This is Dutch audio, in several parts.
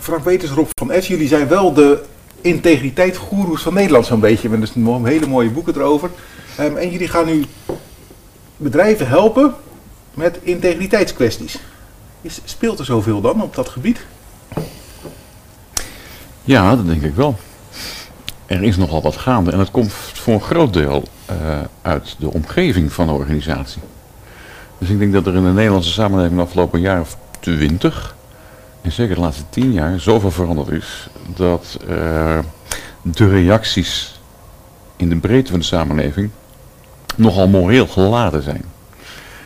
Frank Weters, Rob van S, jullie zijn wel de integriteitsgoeroes van Nederland zo'n beetje. Met dus hele mooie boeken erover. Ehm, en jullie gaan nu bedrijven helpen met integriteitskwesties. Is, speelt er zoveel dan op dat gebied? Ja, dat denk ik wel. Er is nogal wat gaande en het komt voor een groot deel uh, uit de omgeving van de organisatie. Dus ik denk dat er in de Nederlandse samenleving de afgelopen jaar of twintig, en zeker de laatste tien jaar, zoveel veranderd is dat uh, de reacties in de breedte van de samenleving nogal moreel geladen zijn.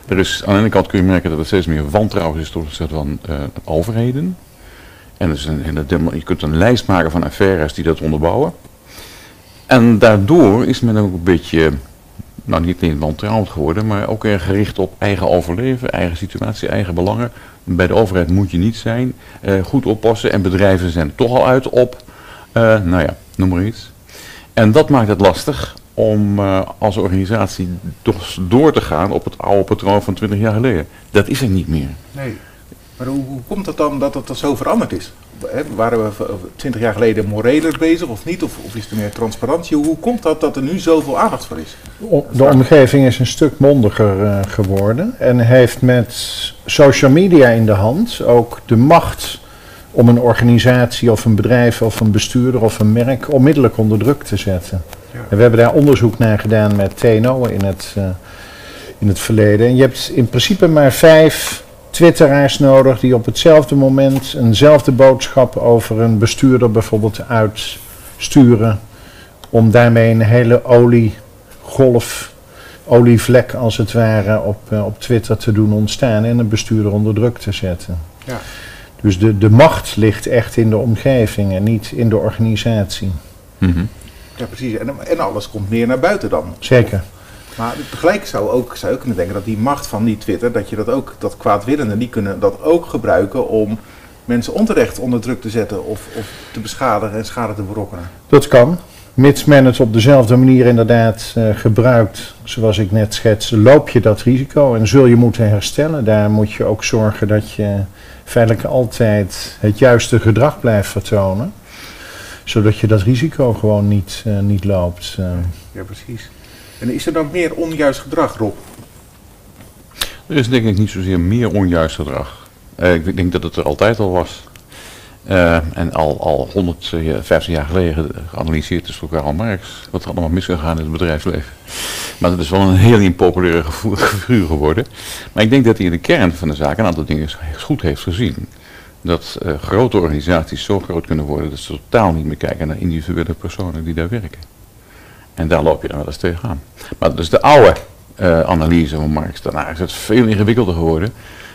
Er is, aan de ene kant kun je merken dat er steeds meer wantrouwen is ten van uh, overheden. En dus een, je kunt een lijst maken van affaires die dat onderbouwen. En daardoor is men ook een beetje, nou niet alleen wantrouwend geworden, maar ook erg gericht op eigen overleven, eigen situatie, eigen belangen. Bij de overheid moet je niet zijn, uh, goed oppassen en bedrijven zijn toch al uit op, uh, nou ja, noem maar iets. En dat maakt het lastig om uh, als organisatie toch door te gaan op het oude patroon van 20 jaar geleden. Dat is er niet meer. Nee. Maar hoe, hoe komt het dan dat het zo veranderd is? He, waren we 20 jaar geleden moreler bezig of niet? Of, of is er meer transparantie? Hoe, hoe, komt dat dat er nu zoveel aandacht voor is? De omgeving is een stuk mondiger uh, geworden en heeft met social media in de hand ook de macht om een organisatie of een bedrijf of een bestuurder of een merk onmiddellijk onder druk te zetten. Ja. En we hebben daar onderzoek naar gedaan met TNO in het, uh, in het verleden. En je hebt in principe maar vijf twitteraars nodig die op hetzelfde moment eenzelfde boodschap over een bestuurder bijvoorbeeld uitsturen. Om daarmee een hele oliegolf, olievlek als het ware op, uh, op Twitter te doen ontstaan en een bestuurder onder druk te zetten. Ja. Dus de, de macht ligt echt in de omgeving en niet in de organisatie. Mm -hmm. Ja, precies. En, en alles komt meer naar buiten dan. Zeker. Maar tegelijk zou, ook, zou je kunnen denken dat die macht van die Twitter, dat je dat ook, dat kwaadwillenden, die kunnen dat ook gebruiken om mensen onterecht onder druk te zetten of, of te beschadigen en schade te berokkenen. Dat kan. Mits men het op dezelfde manier inderdaad uh, gebruikt, zoals ik net schetste, loop je dat risico en zul je moeten herstellen. Daar moet je ook zorgen dat je feitelijk altijd het juiste gedrag blijft vertonen, zodat je dat risico gewoon niet, uh, niet loopt. Uh. Ja, precies. En is er dan meer onjuist gedrag, Rob? Er is denk ik niet zozeer meer onjuist gedrag. Uh, ik denk dat het er altijd al was. Uh, en al, al 150 jaar geleden geanalyseerd is door Karl Marx wat er allemaal misgegaan in het bedrijfsleven. Maar dat is wel een heel impopulaire figuur geworden. Maar ik denk dat hij in de kern van de zaak een aantal dingen goed heeft gezien. Dat grote organisaties zo groot kunnen worden dat ze totaal niet meer kijken naar individuele personen die daar werken. En daar loop je dan wel eens tegenaan. Maar dus de oude uh, analyse van Marx, daarna is het veel ingewikkelder geworden.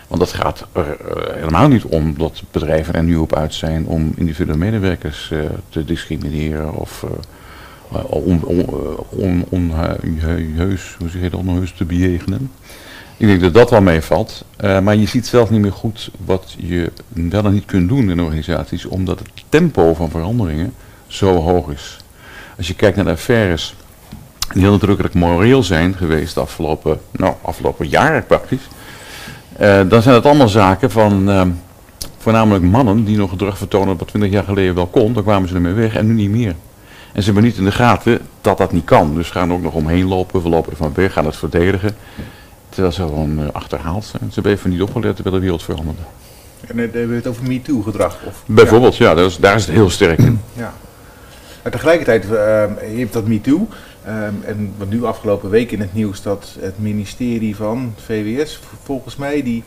Want dat gaat er uh, helemaal niet om dat bedrijven er nu op uit zijn om individuele medewerkers uh, te discrimineren of on, on, on, onheus, hoe te bejegenen. Ik denk dat dat wel meevalt. maar je ziet zelf niet meer goed wat je wel en niet kunt doen in organisaties, omdat het tempo van veranderingen zo hoog is. Als je kijkt naar de affaires die heel nadrukkelijk moreel zijn geweest de afgelopen, nou, afgelopen jaren praktisch. Uh, dan zijn het allemaal zaken van uh, voornamelijk mannen die nog gedrag vertonen wat 20 jaar geleden wel kon. Dan kwamen ze ermee weg en nu niet meer. En ze hebben niet in de gaten dat dat niet kan. Dus gaan er ook nog omheen lopen, we lopen er van weg, gaan het verdedigen. Terwijl ze gewoon uh, achterhaald zijn. Ze hebben even niet opgelet terwijl de wereld veranderde. En dan hebben we het over MeToo-gedrag? Bijvoorbeeld, ja, ja dat is, daar is het heel sterk in. Ja. Maar tegelijkertijd, uh, je hebt dat MeToo. Um, en wat nu afgelopen week in het nieuws dat het ministerie van VWS, volgens mij, die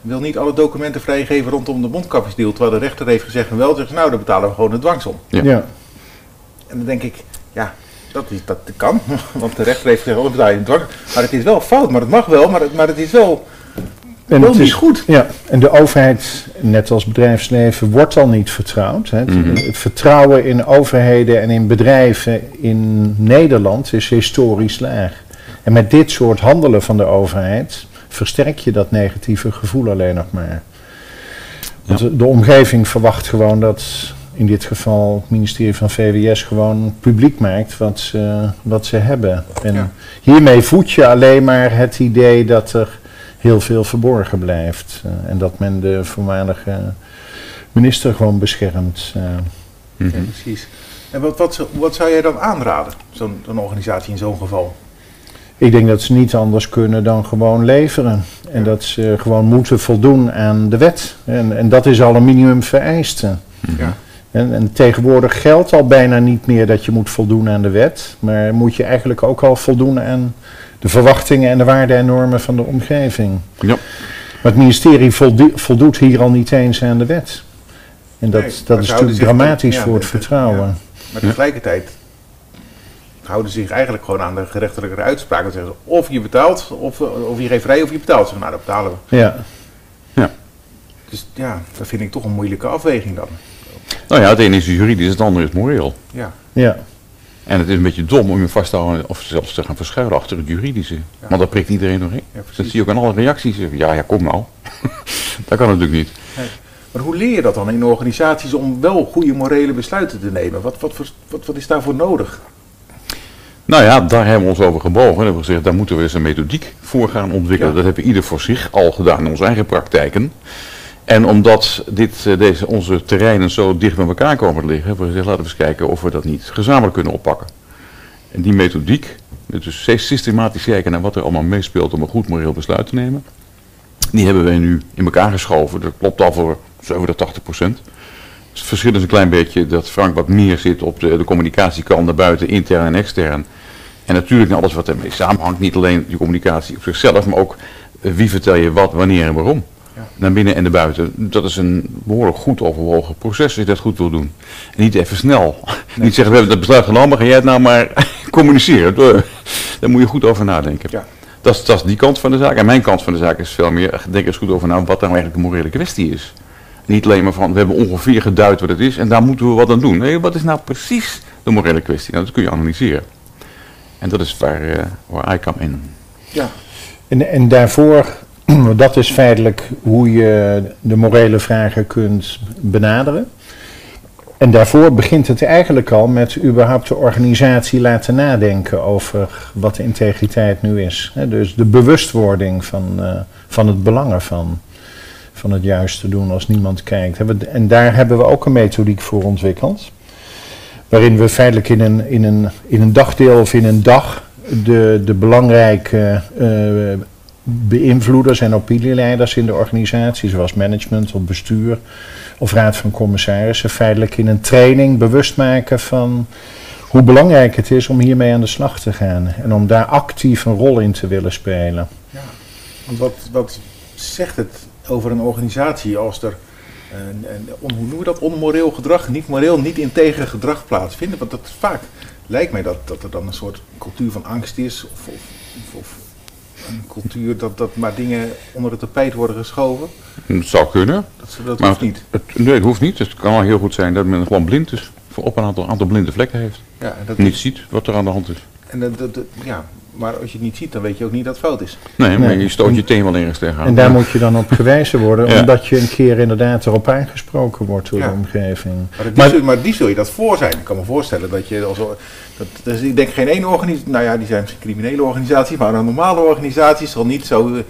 wil niet alle documenten vrijgeven rondom de mondkapjesdeal. Terwijl de rechter heeft gezegd wel, zegt nou dan betalen we gewoon de dwangsom. Ja. ja. En dan denk ik, ja, dat, is, dat kan. Want de rechter heeft gezegd, oh, betaal je dwang. Maar het is wel fout, maar het mag wel, maar het, maar het is wel... En wel het niet is, goed. Ja, en de overheid, net als bedrijfsleven, wordt al niet vertrouwd. Hè. Het, Mhm. het vertrouwen in overheden en in bedrijven in Nederland is historisch laag. En met dit soort handelen van de overheid versterk je dat negatieve gevoel alleen nog maar. Want de- de omgeving verwacht gewoon dat in dit geval het ministerie van VWS gewoon publiek maakt wat ze, wat ze hebben. En Ja. hiermee voed je alleen maar het idee dat er heel veel verborgen blijft. eh, en dat men de voormalige minister gewoon beschermt. eh. Mhm. Ja, precies. En wat, wat, zou- wat zou jij dan aanraden, zo'n zo'n organisatie in zo'n geval? Ik denk dat ze niet anders kunnen dan gewoon leveren. En dat ze gewoon moeten voldoen aan de wet. En, en dat is al een minimum vereiste. Mhm. Ja. En, en tegenwoordig geldt al bijna niet meer dat je moet voldoen aan de wet. Maar moet je eigenlijk ook al voldoen aan de verwachtingen en de waarden en normen van de omgeving. Ja. Maar het ministerie voldo- voldoet hier al niet eens aan de wet. En dat, Nee, maar dat is natuurlijk dan- dramatisch ja, voor het vertrouwen. Maar tegelijkertijd houden ze zich eigenlijk gewoon aan de gerechtelijke uitspraak. Dan zeggen ze of je betaalt, of, of je geeft vrij of je betaalt. Ze zeggen, nou, dat betalen we. Ja. Dus ja, dat vind ik toch een moeilijke afweging dan. Nou ja, het ene is juridisch, het andere is moreel. Ja, Ja. En het is een beetje dom om je vast te houden of zelfs te gaan verschuilen achter het juridische. Want dat prikt iedereen doorheen. ja Dat zie je ook aan alle reacties. Ja, ja, kom nou. dat kan natuurlijk niet. Maar hoe leer je dat dan in organisaties om wel goede morele besluiten te nemen? Wat, wat, wat, wat is daarvoor nodig? Nou ja, daar hebben we ons over gebogen. En hebben we gezegd, daar moeten we eens een methodiek voor gaan ontwikkelen. Ja. Dat hebben we ieder voor zich al gedaan in onze eigen praktijken. En omdat dit, eh, deze, onze terreinen zo dicht bij elkaar komen te liggen, hebben we gezegd, laten we eens kijken of we dat niet gezamenlijk kunnen oppakken. En die methodiek, dus systematisch kijken naar wat er allemaal meespeelt om een goed moreel besluit te nemen, die hebben wij nu in elkaar geschoven. Dat klopt al voor 87 procent. Het verschil is een klein beetje dat Frank wat meer zit op de, de communicatiekant naar buiten, intern en extern. En natuurlijk alles wat ermee samenhangt, niet alleen die communicatie op zichzelf, maar ook eh, wie vertel je wat, wanneer en waarom. Ja. Naar binnen en naar buiten. Dat is een behoorlijk goed overwogen proces als je dat goed wil doen. En niet even snel. niet zeggen, we hebben dat besluit genomen, ga jij het nou maar communiceren. Eh, Daar moet je goed over nadenken. Ja. Dat, is, dat is die kant van de zaak. En mijn kant van de zaak is veel meer, denk eens goed over na wat nou eigenlijk de morele kwestie is. Niet alleen maar van, we hebben ongeveer geduid wat het is en daar moeten we wat aan doen. Nee, wat is nou precies de morele kwestie? Nou, dat kun je analyseren. En dat is waar, eh waar I come in. Ja, En, en daarvoor, dat is feitelijk hoe je de morele vragen kunt benaderen. En daarvoor begint het eigenlijk al met überhaupt de organisatie laten nadenken over wat integriteit nu is. Dus de bewustwording van, eh, van het belang ervan. Van het juiste doen als niemand kijkt. En daar hebben we ook een methodiek voor ontwikkeld. Waarin we feitelijk in een, in een, in een dagdeel of in een dag de, de belangrijke eh, beïnvloeders en opinieleiders in de organisatie, zoals management of bestuur of raad van commissarissen, feitelijk in een training bewust maken van hoe belangrijk het is om hiermee aan de slag te gaan en om daar actief een rol in te willen spelen. want wat, wat zegt het over een organisatie als er, een, een, hoe noemen we dat, onmoreel gedrag, niet moreel, niet integer gedrag plaatsvindt? Want dat vaak lijkt mij dat, dat er dan een soort cultuur van angst is of, of, of een cultuur dat, dat maar dingen onder het tapijt worden geschoven. Het zou kunnen. Dat, dat Maar hoeft niet. Het, nee, het hoeft niet. Het kan wel heel goed zijn dat men gewoon blind is. Voor op een aantal, aantal blinde vlekken heeft. Ja, en dat, Niet ziet wat er aan de hand is. en dat, dat- dat- ja, maar als je het niet ziet, dan weet je ook niet dat het fout is. Nee, maar Nee. je stoot je teen wel ergens tegenaan. En daar moet je dan op gewezen worden, Ja. omdat je een keer inderdaad erop aangesproken wordt door Ja. de omgeving. Maar, die, Maar- zul, maar die zul je dat voor zijn. Ik kan me voorstellen dat je als. Dat, dus ik denk geen één organisatie, nou ja, die zijn misschien criminele organisaties, maar een normale organisatie zal niet zo, eh,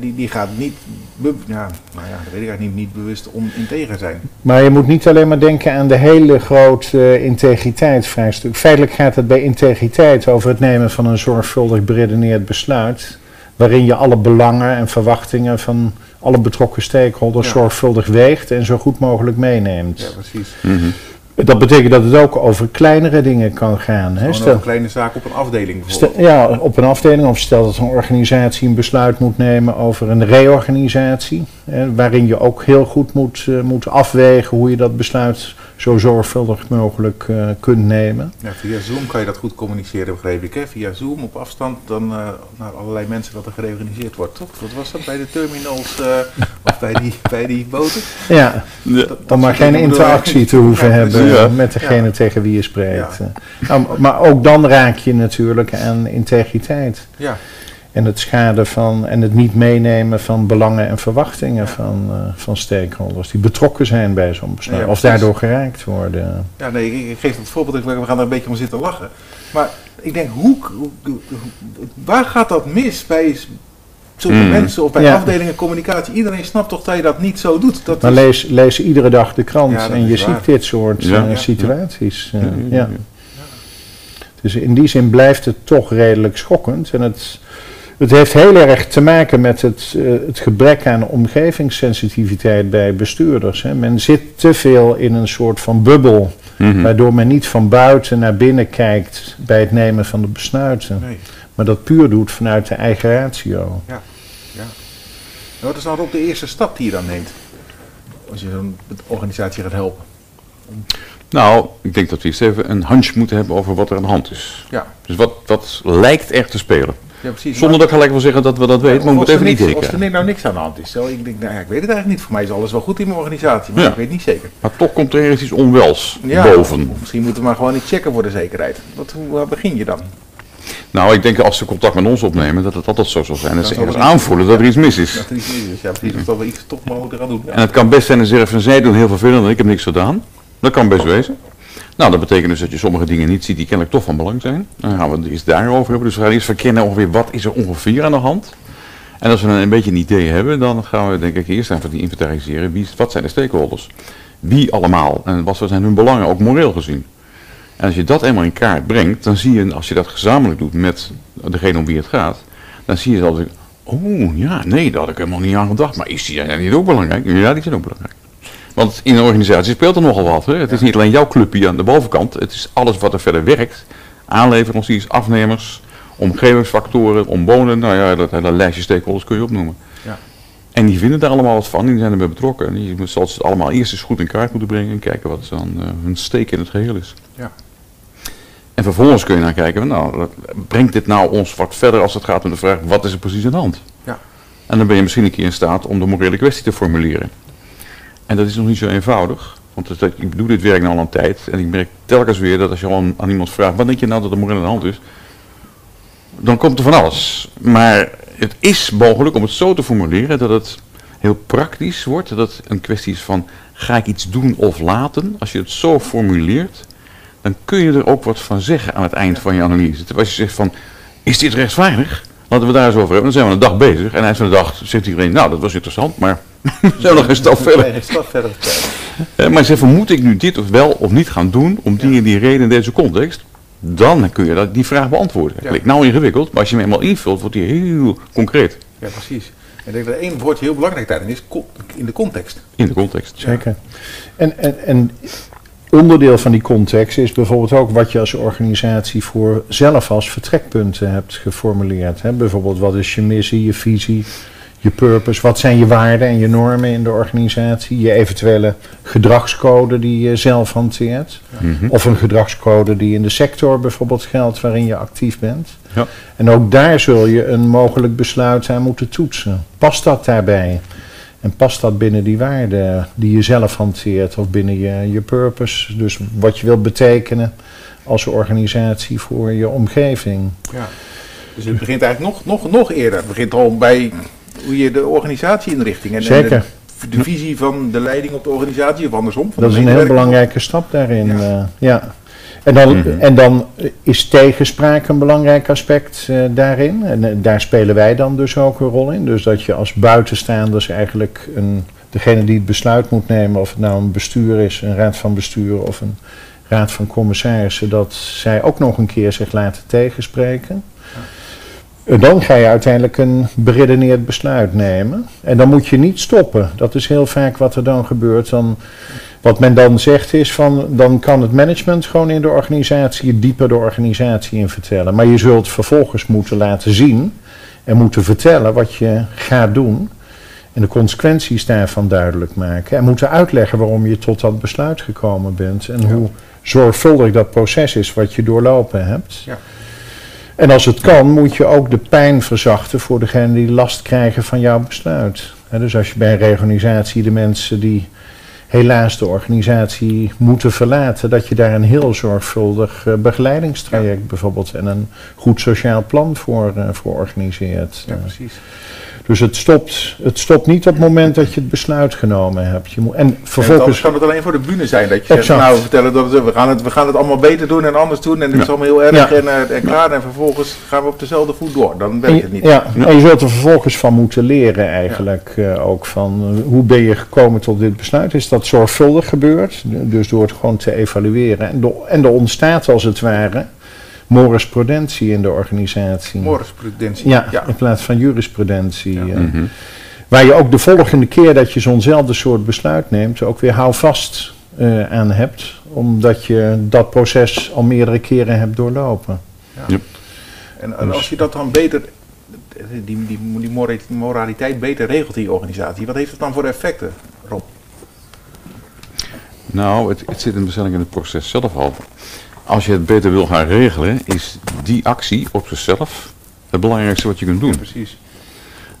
die, die gaat niet, be- ja, nou ja, dat weet ik eigenlijk niet, niet bewust oninteger zijn. Maar je moet niet alleen maar denken aan de hele grote eh, integriteitsvraagstuk. Feitelijk gaat het bij integriteit over het nemen van een zorgvuldig beredeneerd besluit. Waarin je alle belangen en verwachtingen van alle betrokken stakeholders Ja. zorgvuldig weegt en zo goed mogelijk meeneemt. Ja, precies. Mhm. Dat betekent dat het ook over kleinere dingen kan gaan. Hè? Stel- een kleine zaak op een afdeling Stel, ja, op een afdeling of stel dat een organisatie een besluit moet nemen over een reorganisatie. Hè, waarin je ook heel goed moet, eh, moet afwegen hoe je dat besluit zo zorgvuldig mogelijk eh, kunt nemen. Ja, via Zoom kan je dat goed communiceren, begreep ik. Hè? Via Zoom op afstand dan eh, naar allerlei mensen dat er gereorganiseerd wordt, toch? Wat was dat bij de terminals eh, of bij die, bij die boten? Ja, Ja. Dat- dat om maar soort geen interactie te hoeven Ja, hebben. Ja. met degene Ja. tegen wie je spreekt. Nou, maar ook dan raak je natuurlijk aan integriteit. Ja, En het schade van en het niet meenemen van belangen en verwachtingen van, eh, van stakeholders die betrokken zijn bij zo'n besluit. Ja, of daardoor geraakt worden. Ja, nee, ik, ik geef dat voorbeeld, we gaan er een beetje om zitten lachen. Maar ik denk, hoe, hoe- waar gaat dat mis bij, zulke Mm. mensen of bij Ja. afdelingen communicatie. Iedereen snapt toch dat je dat niet zo doet. Dat Maar is- lees, lees iedere dag de krant en je ziet dit soort Ja. eh, Ja. situaties. eh, Ja, ja, ja. Dus in die zin blijft het toch redelijk schokkend. En het, het heeft heel erg te maken met het, eh, het gebrek aan omgevingssensitiviteit bij bestuurders. Hè. Men zit te veel in een soort van bubbel, Mhm. waardoor men niet van buiten naar binnen kijkt bij het nemen van de besluiten. Nee. Maar dat puur doet vanuit de eigen ratio. En Wat is nou ook de eerste stap die je dan neemt? Als je zo'n organisatie gaat helpen. Nou, ik denk dat we eerst even een hunch moeten hebben over wat er aan de hand is. Ja, Dus wat, wat lijkt er te spelen. Ja precies. Zonder dat ik gelijk wil zeggen dat we dat weten, maar we moeten even niet niks- Als er denken. nou niks aan de hand is. Zo, ik denk, nou ja, ik weet het eigenlijk niet. Voor mij is alles wel goed in mijn organisatie, maar Ja. ik weet niet zeker. Maar toch komt er ergens iets onwels Ja, boven. of Misschien moeten we maar gewoon iets checken voor de zekerheid. Wat, hoe waar begin je dan? Nou, ik denk als ze contact met ons opnemen, dat het altijd zo zal zijn. Dat Dat ze ergens aanvoelen dat er iets mis is. Dat er iets mis is. Ja, precies. Of dat we iets toch maar moeten gaan doen. En het kan best zijn dat ze zeggen van zij doen heel vervelend en ik heb niks gedaan. Dat kan best wezen. Nou, dat betekent dus dat je sommige dingen niet ziet die kennelijk toch van belang zijn. Dan gaan we het eerst daarover hebben. Dus we gaan eerst verkennen ongeveer wat is er ongeveer aan de hand. En als we een beetje een idee hebben, dan gaan we denk ik eerst even die inventariseren. Wie, wat zijn de stakeholders? Wie allemaal? En wat zijn hun belangen, ook moreel gezien? En als je dat eenmaal in kaart brengt, dan zie je, als je dat gezamenlijk doet met degene om wie het gaat, dan zie je dat, oh ja, nee, daar had ik helemaal niet aan gedacht. Maar is die niet ook belangrijk? Ja, die zijn ook belangrijk. Want in een organisatie speelt er nogal wat. Hè? Het is niet alleen jouw clubje aan de bovenkant, het is alles wat er verder werkt. Aanleveranciers, afnemers, omgevingsfactoren, omwonen, nou ja, dat hele lijstje stakeholders kun je opnoemen. Ja. En die vinden daar allemaal wat van, die zijn erbij betrokken. En die zal het allemaal eerst eens goed in kaart moeten brengen en kijken wat dan eh, hun steek in het geheel is. Ja. En vervolgens kun je naar kijken, nou, brengt dit nou ons wat verder als het gaat om de vraag, wat is er precies aan de hand? Ja. En dan ben je misschien een keer in staat om de morele kwestie te formuleren. En dat is nog niet zo eenvoudig. Want ik doe dit werk nu al een tijd en ik merk telkens weer dat als je gewoon aan iemand vraagt, wat denk je nou dat er moreel aan de hand is? Dan komt er van alles. Maar het is mogelijk om het zo te formuleren dat het heel praktisch wordt. Dat het een kwestie is van, ga ik iets doen of laten? Als je het zo formuleert, dan kun je er ook wat van zeggen aan het eind van je analyse. Terwijl je zegt van, is dit rechtvaardig? Laten we daar eens over hebben. Dan zijn we een dag bezig. En eind van de dag zegt iedereen, nou dat was interessant, maar we zijn nog een stap verder. Een stap verder. Eh, Maar zeg van, moet ik nu dit of wel of niet gaan doen om die en die reden in deze context? Dan kun je dat, die vraag beantwoorden. Ja. Klinkt nou ingewikkeld, maar als je hem eenmaal invult, wordt die heel concreet Ja, precies. Ik denk dat één woord heel belangrijk daarin is, in de context. in de context. Zeker. En, en, en onderdeel van die context is bijvoorbeeld ook wat je als organisatie voor zelf als vertrekpunten hebt geformuleerd. Hè? Bijvoorbeeld wat is je missie, je visie, je purpose, wat zijn je waarden en je normen in de organisatie, je eventuele gedragscode die je zelf hanteert. Mhm. Of een gedragscode die in de sector bijvoorbeeld geldt waarin je actief bent. Ja. En ook daar zul je een mogelijk besluit aan moeten toetsen. Past dat daarbij? En past dat binnen die waarden die je zelf hanteert of binnen je, je purpose? Dus wat je wilt betekenen als organisatie voor je omgeving. Ja. Dus het begint eigenlijk nog, nog, nog eerder. Het begint al bij hoe je de organisatie inrichting en, de, de visie van de leiding op de organisatie of andersom. van Dat de is een heel belangrijke stap daarin. Ja. Ja. ja. En, dan, Mhm. en dan is tegenspraak een belangrijk aspect eh, daarin. En eh, daar spelen wij dan dus ook een rol in. Dus dat je als buitenstaanders eigenlijk een, degene die het besluit moet nemen, of het nou een bestuur is, een raad van bestuur of een raad van commissarissen, dat zij ook nog een keer zich laten tegenspreken. En Dan ga je uiteindelijk een beredeneerd besluit nemen. En dan moet je niet stoppen. Dat is heel vaak wat er dan gebeurt. Dan, wat men dan zegt is van, dan kan het management gewoon in de organisatie dieper de organisatie in vertellen. Maar je zult vervolgens moeten laten zien en moeten vertellen wat je gaat doen. En de consequenties daarvan duidelijk maken. En moeten uitleggen waarom je tot dat besluit gekomen bent. En Ja. hoe zorgvuldig dat proces is wat je doorlopen hebt. Ja. En als het kan, moet je ook de pijn verzachten voor degenen die last krijgen van jouw besluit. Dus als je bij reorganisatie de mensen die helaas de organisatie moeten verlaten, dat je daar een heel zorgvuldig eh, begeleidingstraject bijvoorbeeld en een goed sociaal plan voor, eh, voor organiseert. Ja, precies. Dus het stopt, het stopt niet op het moment dat je het besluit genomen hebt. Je moet, en Vervolgens vervolgens. kan het alleen voor de bühne zijn dat je zegt, nou we vertellen dat we, gaan het, we gaan het allemaal beter doen en anders doen en het is allemaal heel erg Ja. en, eh, en klaar en vervolgens gaan we op dezelfde voet door. Dan werkt het niet. Ja, en je zult er vervolgens van moeten leren eigenlijk eh, ook van eh, hoe ben je gekomen tot dit besluit. Is dat zorgvuldig gebeurd? Dus door het gewoon te evalueren. En, door- en er ontstaat als het ware morisprudentie in de organisatie. Morisprudentie. Ja, ja. in plaats van jurisprudentie. Ja. eh. Mhm. Waar je ook de volgende keer dat je zo'nzelfde soort besluit neemt, ook weer houvast eh aan hebt. Omdat je dat proces al meerdere keren hebt doorlopen. En, en als je dat dan beter, die, die, die mora- moraliteit beter regelt in je organisatie, wat heeft dat dan voor effecten, Rob? Nou, het, het zit hem waarschijnlijk in het proces zelf al. Als je het beter wil gaan regelen, is die actie op zichzelf het belangrijkste wat je kunt doen. Precies.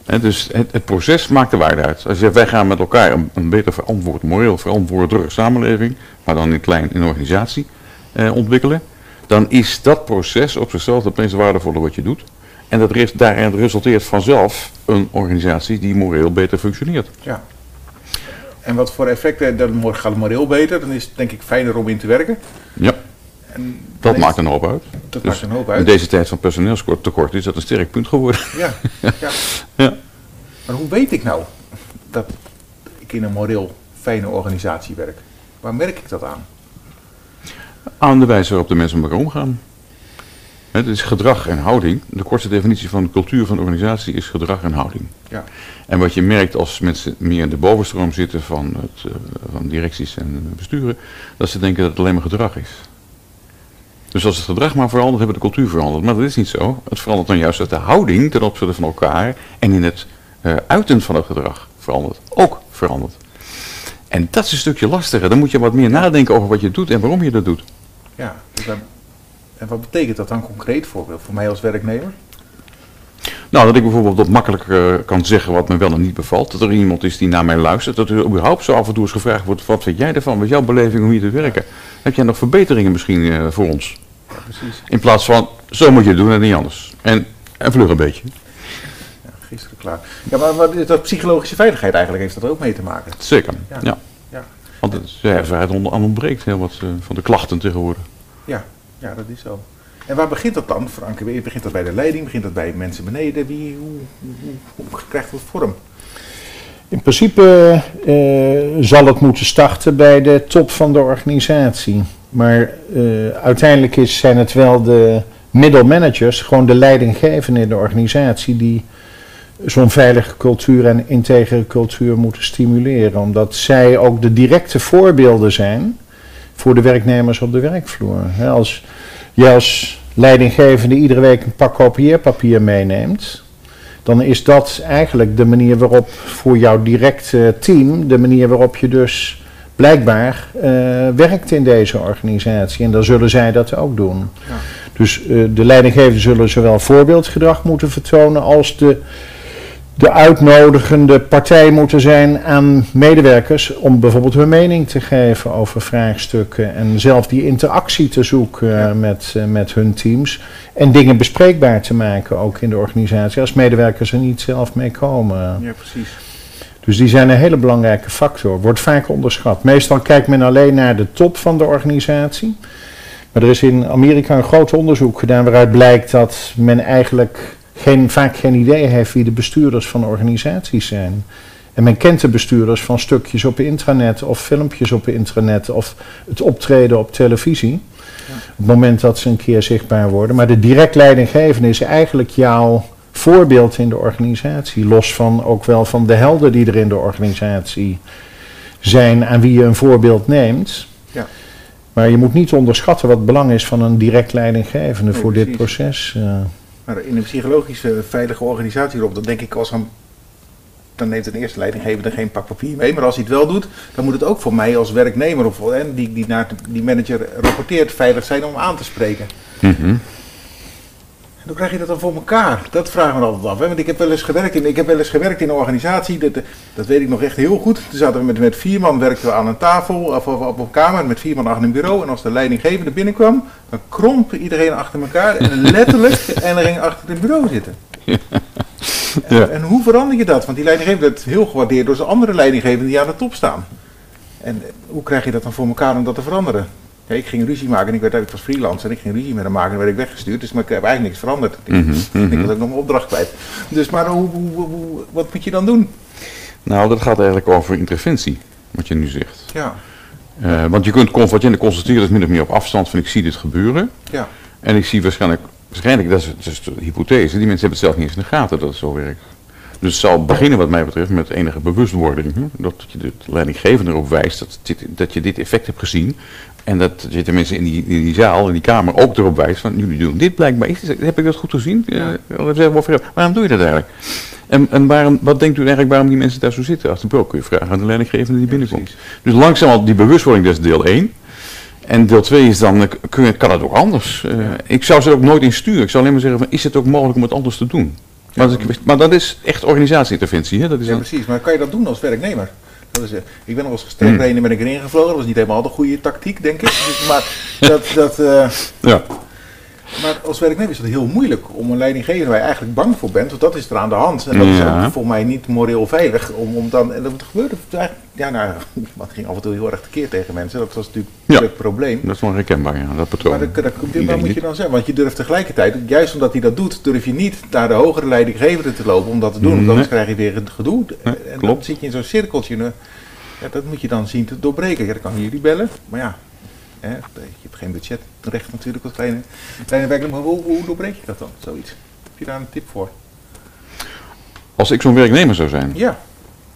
Hè, dus het, het proces maakt de waarde uit. Als je zegt, wij gaan met elkaar een, een beter verantwoord, moreel verantwoordelijke samenleving, maar dan in klein in een organisatie eh, ontwikkelen, dan is dat proces op zichzelf het meest waardevolle wat je doet. En dat res- daarin resulteert vanzelf een organisatie die moreel beter functioneert. Ja. En wat voor effecten, dan gaat het moreel beter, dan is het denk ik fijner om in te werken. Ja, En dat maakt een hoop uit. Dat Dus maakt een hoop In uit. deze tijd van personeelstekort is dat een sterk punt geworden. Ja, ja. Ja. Maar hoe weet ik nou dat ik in een moreel fijne organisatie werk? Waar merk ik dat aan? Aan de wijze waarop de mensen met elkaar omgaan. Het is gedrag en houding. De kortste definitie van de cultuur van de organisatie is gedrag en houding. Ja. En wat je merkt als mensen meer in de bovenstroom zitten van, het, eh, van directies en besturen, dat ze denken dat het alleen maar gedrag is. Dus als het gedrag maar verandert, hebben we de cultuur veranderd. Maar dat is niet zo. Het verandert dan juist dat de houding ten opzichte van elkaar en in het eh, uiten van het gedrag verandert. Ook verandert. En dat is een stukje lastiger. Dan moet je wat meer nadenken over wat je doet en waarom je dat doet. Ja. dus en wat betekent dat dan concreet voor, voor mij als werknemer? Nou, dat ik bijvoorbeeld wat makkelijk eh, kan zeggen wat me wel en niet bevalt. Dat er iemand is die naar mij luistert. Dat er überhaupt zo af en toe eens gevraagd wordt, wat vind jij ervan? Wat is jouw beleving om hier te werken? Heb jij nog verbeteringen misschien eh, voor ons? Ja, precies. In plaats van, zo moet je het doen en niet anders. En, en vlug een beetje. Ja, gisteren klaar. Ja, maar wat is dat psychologische veiligheid eigenlijk heeft dat er ook mee te maken? Zeker, Ja. ja. Ja. Want het ja, aan ontbreekt heel wat eh, van de klachten tegenwoordig. Ja, ja, dat is zo. En waar begint dat dan, Frank? Begint dat bij de leiding? Begint dat bij mensen beneden? Wie, hoe, krijgt dat vorm? In principe eh, zal het moeten starten bij de top van de organisatie. Maar eh, uiteindelijk is, zijn het wel de middelmanagers, gewoon de leidinggevenden in de organisatie, die zo'n veilige cultuur en integere cultuur moeten stimuleren. Omdat zij ook de directe voorbeelden zijn voor de werknemers op de werkvloer. Als jij als leidinggevende iedere week een pak kopieerpapier meeneemt, dan is dat eigenlijk de manier waarop voor jouw directe team, de manier waarop je dus blijkbaar eh, werkt in deze organisatie. En dan zullen zij dat ook doen. Ja. Dus eh, de leidinggevenden zullen zowel voorbeeldgedrag moeten vertonen als de, de uitnodigende partij moeten zijn aan medewerkers om bijvoorbeeld hun mening te geven over vraagstukken en zelf die interactie te zoeken eh, Ja. met, eh, met hun teams en dingen bespreekbaar te maken ook in de organisatie als medewerkers er niet zelf mee komen. Ja, precies. Dus die zijn een hele belangrijke factor. Wordt vaak onderschat. Meestal kijkt men alleen naar de top van de organisatie. Maar er is in Amerika een groot onderzoek gedaan waaruit blijkt dat men eigenlijk geen, vaak geen idee heeft wie de bestuurders van organisaties zijn. En men kent de bestuurders van stukjes op intranet of filmpjes op intranet of het optreden op televisie. Op het moment dat ze een keer zichtbaar worden. Maar de direct leidinggevende is eigenlijk jouw voorbeeld in de organisatie. Los van ook wel van de helden die er in de organisatie zijn aan wie je een voorbeeld neemt. Ja. Maar je moet niet onderschatten wat het belang is van een direct leidinggevende Nee, voor dit proces. eh. Maar in een psychologische veilige organisatie, Rob, dan denk ik als een, dan neemt een eerste leidinggevende geen pak papier mee. Maar als hij het wel doet, dan moet het ook voor mij als werknemer of en die, die naar die manager rapporteert veilig zijn om aan te spreken. Mhm. En hoe krijg je dat dan voor elkaar? Dat vragen we altijd af. Hè? Want ik heb wel eens gewerkt in, ik heb wel eens gewerkt in een organisatie, dat, dat weet ik nog echt heel goed. Toen zaten we met, met vier man werkten we aan een tafel of, of op een kamer met vier man achter een bureau. En als de leidinggevende binnenkwam, dan kromp iedereen achter elkaar en letterlijk en er ging achter het bureau zitten. En, Ja. en hoe verander je dat? Want die leidinggevende wordt heel gewaardeerd door zijn andere leidinggevenden die aan de top staan. En eh, hoe krijg je dat dan voor elkaar om dat te veranderen? Ja, ik ging ruzie maken en ik, werd, ik was freelance en ik ging ruzie met hem maken en werd ik weggestuurd. Dus maar ik heb eigenlijk niks veranderd. Ik, Mhm, ik mhm. was ook nog mijn opdracht kwijt. Dus maar hoe, hoe, hoe- wat moet je dan doen? Nou, dat gaat eigenlijk over interventie, wat je nu zegt. Ja, Eh, want je kunt con- wat je constateren is min of meer op afstand van ik zie dit gebeuren. ja, En ik zie waarschijnlijk, waarschijnlijk dat, is, dat is de hypothese, die mensen hebben het zelf niet eens in de gaten dat het zo werkt. Dus het zal beginnen wat mij betreft met enige bewustwording. Hè? Dat je de leidinggevende erop wijst dat, dit, dat je dit effect hebt gezien. En dat je tenminste in die, in die zaal, in die kamer ook erop wijst van jullie doen dit blijkbaar. Is, heb ik dat goed gezien? Ja. Over- waarom doe je dat eigenlijk? En, en waarom, wat denkt u eigenlijk waarom die mensen daar zo zitten? De bureau kun je vragen aan de leidinggevende die binnenkomt. Dus langzaam die bewustwording, dat is deel 1. En deel 2 is dan, eh, kun je, kan het ook anders. Eh, Ik zou ze er ook nooit in sturen. Ik zou alleen maar zeggen, van, is het ook mogelijk om het anders te doen? Maar, dat is- maar dat is echt organisatieinterventie. Hè? Dat is ja, precies. Maar kan je dat doen als werknemer? Dat is, eh, ik ben nog eens gestrekt Hmm. reden ben ik erin gevlogen. Dat was niet helemaal de goede tactiek, denk ik. Dus, maar dat, dat, eh, ja. Maar als werknemer is het heel moeilijk om een leidinggever waar je eigenlijk bang voor bent, want dat is er aan de hand. En dat is ook voor mij niet moreel veilig om, om dan. En dat gebeurde eigenlijk. Ja, nou, het ging af en toe heel erg tekeer tegen mensen. Dat was natuurlijk Ja. het probleem. Dat is wel herkenbaar, ja, dat patroon. Maar dat, dat, dat moet je dan zeggen, want je durft tegelijkertijd, juist omdat hij dat doet, durf je niet naar de hogere leidinggevende te lopen om dat te doen. Want Nee. anders krijg je weer het gedoe. Nee, en dan zit je in zo'n cirkeltje. nou, Ja, dat moet je dan zien te doorbreken. Ja, dan kan je jullie bellen. Maar ja, hè, je hebt geen budgetrecht natuurlijk als kleine, kleine werknemer. Maar hoe, hoe doorbreek je dat dan, zoiets? Heb je daar een tip voor? Als ik zo'n werknemer zou zijn, Ja,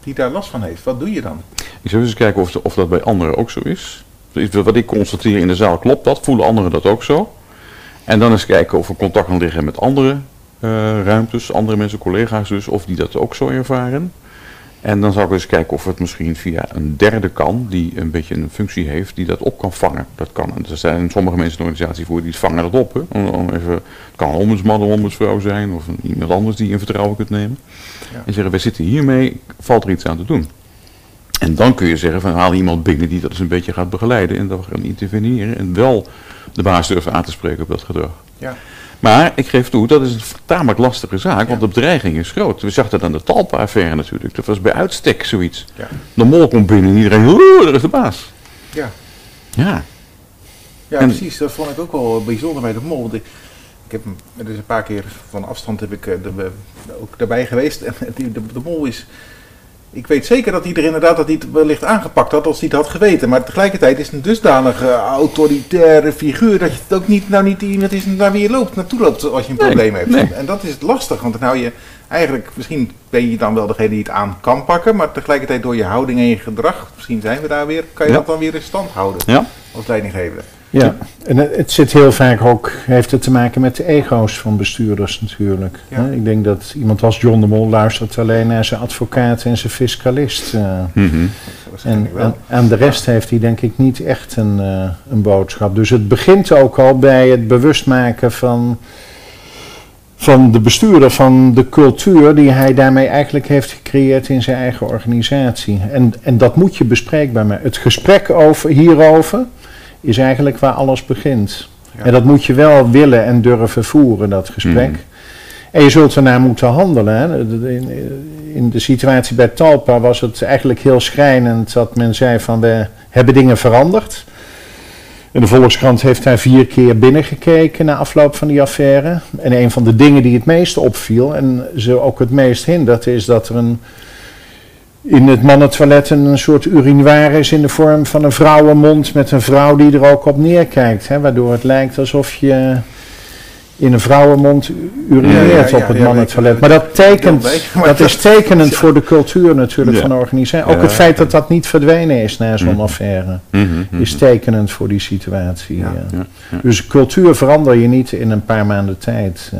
die daar last van heeft. Wat doe je dan? ik zou eens kijken of, de- of dat bij anderen ook zo is. Wat ik constateer in de zaal, klopt dat? Voelen anderen dat ook zo? En dan eens kijken of er contact kan liggen met andere eh, ruimtes, andere mensen, collega's dus, of die dat ook zo ervaren. En dan zou ik eens kijken of het misschien via een derde kan, die een beetje een functie heeft, die dat op kan vangen. Dat kan. En er zijn sommige mensen in de organisatie voor die vangen dat op. Hè. Om, even, het kan een ombudsman of ombudsvrouw zijn, of een, iemand anders die je in vertrouwen kunt nemen. Ja. En zeggen, we zitten hiermee, valt er iets aan te doen. En dan kun je zeggen van haal iemand binnen die dat eens een beetje gaat begeleiden en dan gaan interveneren en wel de baas durven aan te spreken op dat gedrag. Ja, Maar ik geef toe, dat is een tamelijk lastige zaak, want de bedreiging is groot. We zagen dat aan de Talpa-affaire natuurlijk. Dat was bij uitstek zoiets. De mol komt binnen en iedereen, oeh, daar is de baas. ja. Ja, Ja, En- precies. Dat vond ik ook wel bijzonder bij de mol. Want ik, ik heb hem dus een paar keer van afstand heb ik eh, ook daarbij geweest. En de mol is. Ik weet zeker dat hij er inderdaad dat hij het wellicht aangepakt had als hij het had geweten. Maar tegelijkertijd is het een dusdanige autoritaire figuur dat je het ook niet, nou niet iemand is naar wie je loopt, naartoe loopt als je een Nee, probleem hebt. nee. En dat is lastig, want dan hou je eigenlijk, misschien ben je dan wel degene die het aan kan pakken, maar tegelijkertijd door je houding en je gedrag, misschien zijn we daar weer, kan je Ja. dat dan weer in stand houden ja, als leidinggevende. Ja, en het, zit heel vaak ook, heeft het te maken met de ego's van bestuurders natuurlijk. Ja. Ik denk dat iemand als John de Mol luistert alleen naar zijn advocaat en zijn fiscalist. eh. mhm. en aan, aan de rest heeft hij denk ik niet echt een, eh, een boodschap. Dus het begint ook al bij het bewust maken van, van de bestuurder, van de cultuur die hij daarmee eigenlijk heeft gecreëerd in zijn eigen organisatie. En, en dat moet je bespreekbaar maken. Het gesprek over, hierover is eigenlijk waar alles begint. Ja. En dat moet je wel willen en durven voeren, dat gesprek. Mhm. En je zult ernaar moeten handelen. Hè. In, in de situatie bij Talpa was het eigenlijk heel schrijnend dat men zei van we hebben dingen veranderd. En de Volkskrant heeft daar vier keer binnengekeken na afloop van die affaire. En een van de dingen die het meest opviel en ze ook het meest hindert is dat er een, in het mannentoilet een soort urinoir is in de vorm van een vrouwenmond met een vrouw die er ook op neerkijkt. Hè, waardoor het lijkt alsof je in een vrouwenmond urineert Ja, ja, ja, op het ja, mannentoilet. Maar dat tekent, dat dat- is tekenend voor de cultuur natuurlijk Ja. van de organisatie. Ook Ja. het feit dat dat niet verdwenen is na zo'n Mhm. affaire Mhm, mhm. is tekenend voor die situatie. Ja. ja. Ja, ja. Dus cultuur verander je niet in een paar maanden tijd. eh.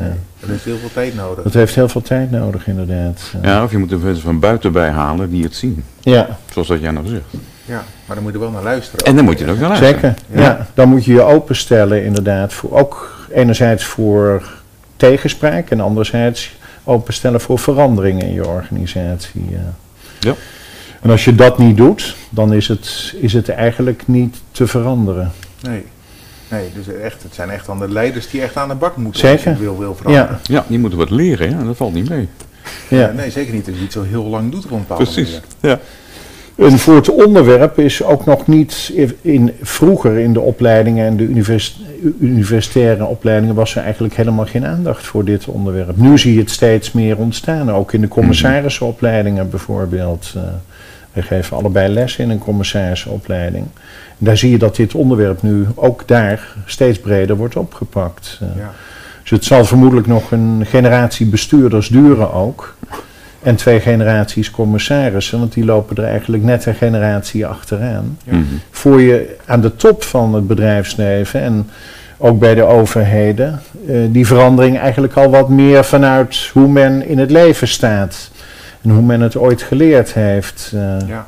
Er is heel veel tijd nodig. dat heeft heel veel tijd nodig inderdaad. eh. Ja, of je moet er mensen van buiten bij halen die het zien. ja. Zoals dat jij nou zegt. Ja, maar dan moet je er wel naar luisteren. En dan moet je er ook naar luisteren. Zeker, ja. Ja. Dan moet je je openstellen inderdaad. Voor, ook enerzijds voor tegenspraak en anderzijds openstellen voor veranderingen in je organisatie. ja. Ja. En als je dat niet doet, dan is het, is het eigenlijk niet te veranderen. Nee. Nee, dus echt, het zijn echt dan de leiders die echt aan de bak moeten. Zeker. Als je wil, wil veranderen. Ja, Ja, die moeten wat leren, ja, dat valt niet mee. Ja. Eh, nee, zeker niet als je iets zo heel lang doet op een bepaalde Precies. manier. Ja. En voor het onderwerp is ook nog niet in, vroeger in de opleidingen en de univers- universitaire opleidingen was er eigenlijk helemaal geen aandacht voor dit onderwerp. Nu zie je het steeds meer ontstaan, ook in de commissarissenopleidingen bijvoorbeeld. Eh, wij geven allebei les in een commissarissenopleiding. En daar zie je dat dit onderwerp nu ook daar steeds breder wordt opgepakt. Eh, Ja. Dus het zal vermoedelijk nog een generatie bestuurders duren ook. En twee generaties commissarissen, want die lopen er eigenlijk net een generatie achteraan. Ja. Mhm. Voor je aan de top van het bedrijfsleven en ook bij de overheden eh, die verandering eigenlijk al wat meer vanuit hoe men in het leven staat. En hoe men het ooit geleerd heeft, eh, Ja.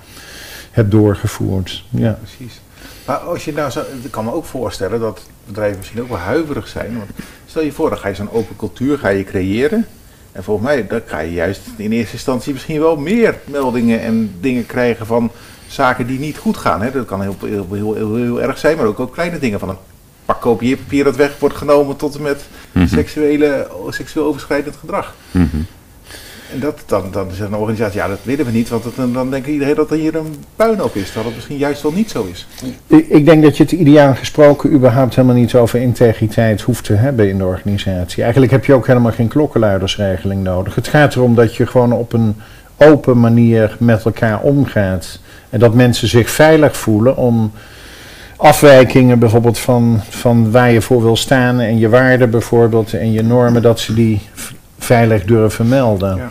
hebt doorgevoerd. Ja. Precies. Maar als je nou zo, ik kan me ook voorstellen dat bedrijven misschien ook wel huiverig zijn. Want stel je voor, dan ga je zo'n open cultuur ga je creëren. En volgens mij dan ga je juist in eerste instantie misschien wel meer meldingen en dingen krijgen van zaken die niet goed gaan. Hè. Dat kan heel, heel, heel, heel, heel erg zijn, maar ook, ook kleine dingen van een pak kopieerpapier dat weg wordt genomen tot en met Mhm. seksuele, seksueel overschrijdend gedrag. Mhm. En dat, dan, dan is een organisatie, ja dat willen we niet, want dan, dan denkt iedereen dat er hier een puinhoop is, terwijl het misschien juist wel niet zo is. Ik, ik denk dat je het ideaal gesproken überhaupt helemaal niet over integriteit hoeft te hebben in de organisatie. Eigenlijk heb je ook helemaal geen klokkenluidersregeling nodig. Het gaat erom dat je gewoon op een open manier met elkaar omgaat. En dat mensen zich veilig voelen om afwijkingen bijvoorbeeld van, van waar je voor wil staan en je waarden bijvoorbeeld en je normen, dat ze die veilig durven melden. Ja.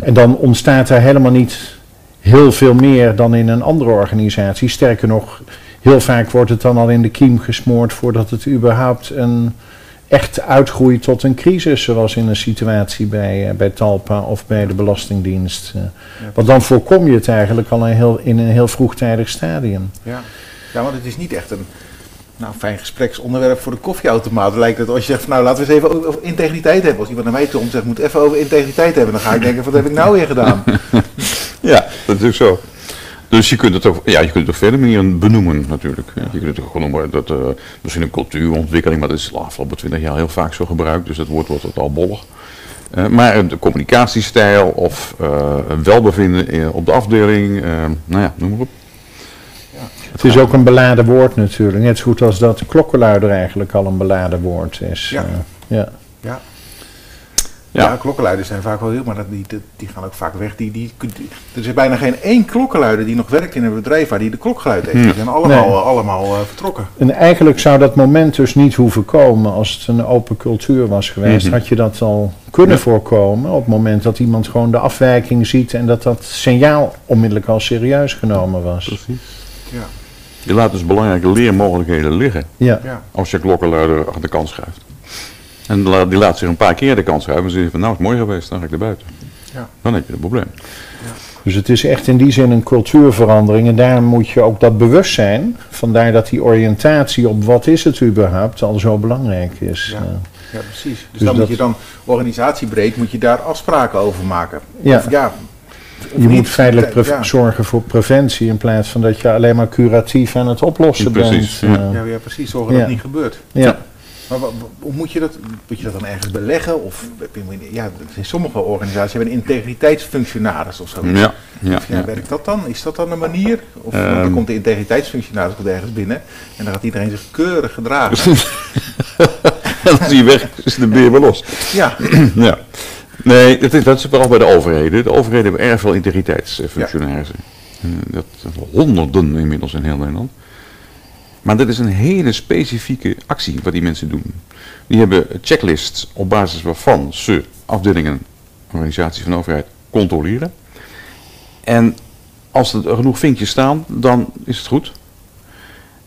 En dan ontstaat er helemaal niet heel veel meer dan in een andere organisatie. Sterker nog, heel vaak wordt het dan al in de kiem gesmoord voordat het überhaupt een echt uitgroeit tot een crisis, zoals in een situatie bij, eh, bij Talpa of bij de Belastingdienst. eh. Want dan voorkom je het eigenlijk al een heel, in een heel vroegtijdig stadium. Ja. ja, want het is niet echt een nou, fijn gespreksonderwerp voor de koffieautomaat. Lijkt het als je zegt, nou laten we eens even over, integriteit hebben. Als iemand naar mij toe komt zegt, moet even over integriteit hebben. Dan ga ik denken, wat heb ik nou weer gedaan? Ja, dat is ook zo. Dus je kunt het ook, ja, je kunt het op verder manieren benoemen natuurlijk. Je kunt het gewoon noemen dat eh, misschien een cultuurontwikkeling, maar dat is de afgelopen twintig jaar heel vaak zo gebruikt, dus dat woord wordt totaal bollig. Eh, maar de communicatiestijl of eh, een welbevinden in- op de afdeling, eh, nou ja, noem maar op. Het is ook een beladen woord natuurlijk. Net zo goed als dat klokkenluider eigenlijk al een beladen woord is. Ja. Eh, ja. Ja. Ja. Ja, klokkenluiders zijn vaak wel heel, maar dat, die, die, gaan ook vaak weg. Die, die, die- er is bijna geen één klokkenluider die nog werkt in een bedrijf waar die de klok geluid heeft. Hm. Die zijn allemaal, Nee. eh, allemaal eh, vertrokken. En eigenlijk zou dat moment dus niet hoeven komen als het een open cultuur was geweest. Mhm. Had je dat al kunnen Ja. voorkomen op het moment dat iemand gewoon de afwijking ziet en dat dat signaal onmiddellijk al serieus genomen was. Precies. Ja. Je laat dus belangrijke leermogelijkheden liggen Ja. Ja. als je klokkenluider achter de kant schuift. En die laat zich een paar keer de kant schuiven en zeggen van nou is het mooi geweest, dan ga ik er buiten. Ja. Dan heb je een probleem. Dus het is echt in die zin een cultuurverandering en daarom moet je ook dat bewustzijn, vandaar dat die oriëntatie op wat is het überhaupt al zo belangrijk is. Ja. Ja, precies. Dus, Dus dan dat- moet je dan organisatiebreed moet je daar afspraken over maken. Ja. Of, ja Je moet feitelijk pre- Ja. zorgen voor preventie in plaats van dat je alleen maar curatief aan het oplossen Precies, bent. ja. Ja, ja, precies. Zorgen dat het niet gebeurt. ja. Maar moet je dat, moet je dat dan ergens beleggen? Of je- ja, er zijn sommige organisaties hebben een integriteitsfunctionaris of zo. Ja, ja, werkt dat dan? Is dat dan een manier? Of want Ehm. dan komt de integriteitsfunctionaris komt ergens binnen en dan gaat iedereen zich keurig gedragen. En als die weg is, is de beer weer los. ja, Ja. Nee, dat is, dat is vooral bij de overheden. De overheden hebben erg veel integriteitsfunctionarissen. Eh, Dat honderden inmiddels in heel Nederland. Maar dat is een hele specifieke actie wat die mensen doen. Die hebben checklists op basis waarvan ze afdelingen, organisaties van de overheid controleren. En als er genoeg vinkjes staan, dan is het goed.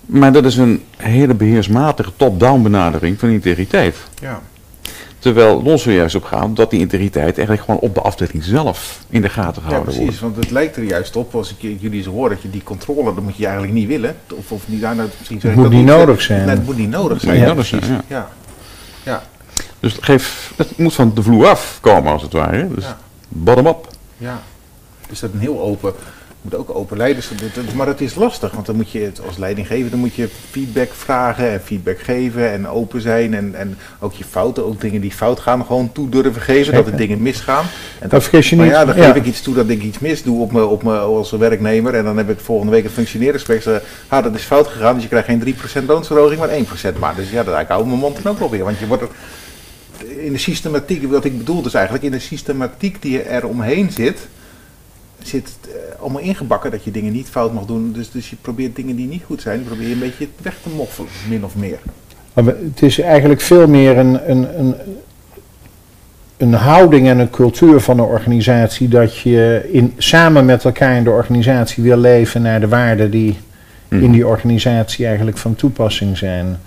Maar dat is een hele beheersmatige top-down benadering van integriteit. ja, Terwijl het ons er juist op gaat dat die integriteit eigenlijk gewoon op de afdeling zelf in de gaten ja, gehouden precies. Want het lijkt er juist op, als ik jullie zo hoor, dat je die controle, dat moet je eigenlijk niet willen. Of, of niet, nou, misschien zeg ik moet dat niet niet, nodig zijn. Nee, het moet niet nodig zijn. Ja, nodig zijn, precies. ja. Ja. Ja. Dus het, geeft, het moet van de vloer af komen als het ware. Dus Ja. bottom-up. Ja. Dus dat een heel open moet ook open leiders. dat- Maar het is lastig, want dan moet je het als leidinggever, dan moet je feedback vragen en feedback geven en open zijn. En, en ook je fouten, ook dingen die fout gaan, gewoon toe durven geven. Dat er dingen misgaan. En Dat vergis je maar niet. ja, dan geef ik iets toe dat ik iets mis doe op me, op me als werknemer. En dan heb ik volgende week een functioneringsgesprek. Ze, ah, dat is fout gegaan, dus je krijgt geen 3% loonsverhoging, maar 1%. Maar dus ja, dat ik hou mijn mond dan ook wel weer. Want je wordt er in de systematiek, wat ik bedoel dus eigenlijk, in de systematiek die er omheen zit, zit eh, allemaal ingebakken dat je dingen niet fout mag doen. Dus, dus je probeert dingen die niet goed zijn, probeer je een beetje weg te moffelen, min of meer. Maar het is eigenlijk veel meer een, een, een, een houding en een cultuur van de organisatie dat je in, samen met elkaar in de organisatie wil leven naar de waarden die. In die organisatie eigenlijk van toepassing zijn.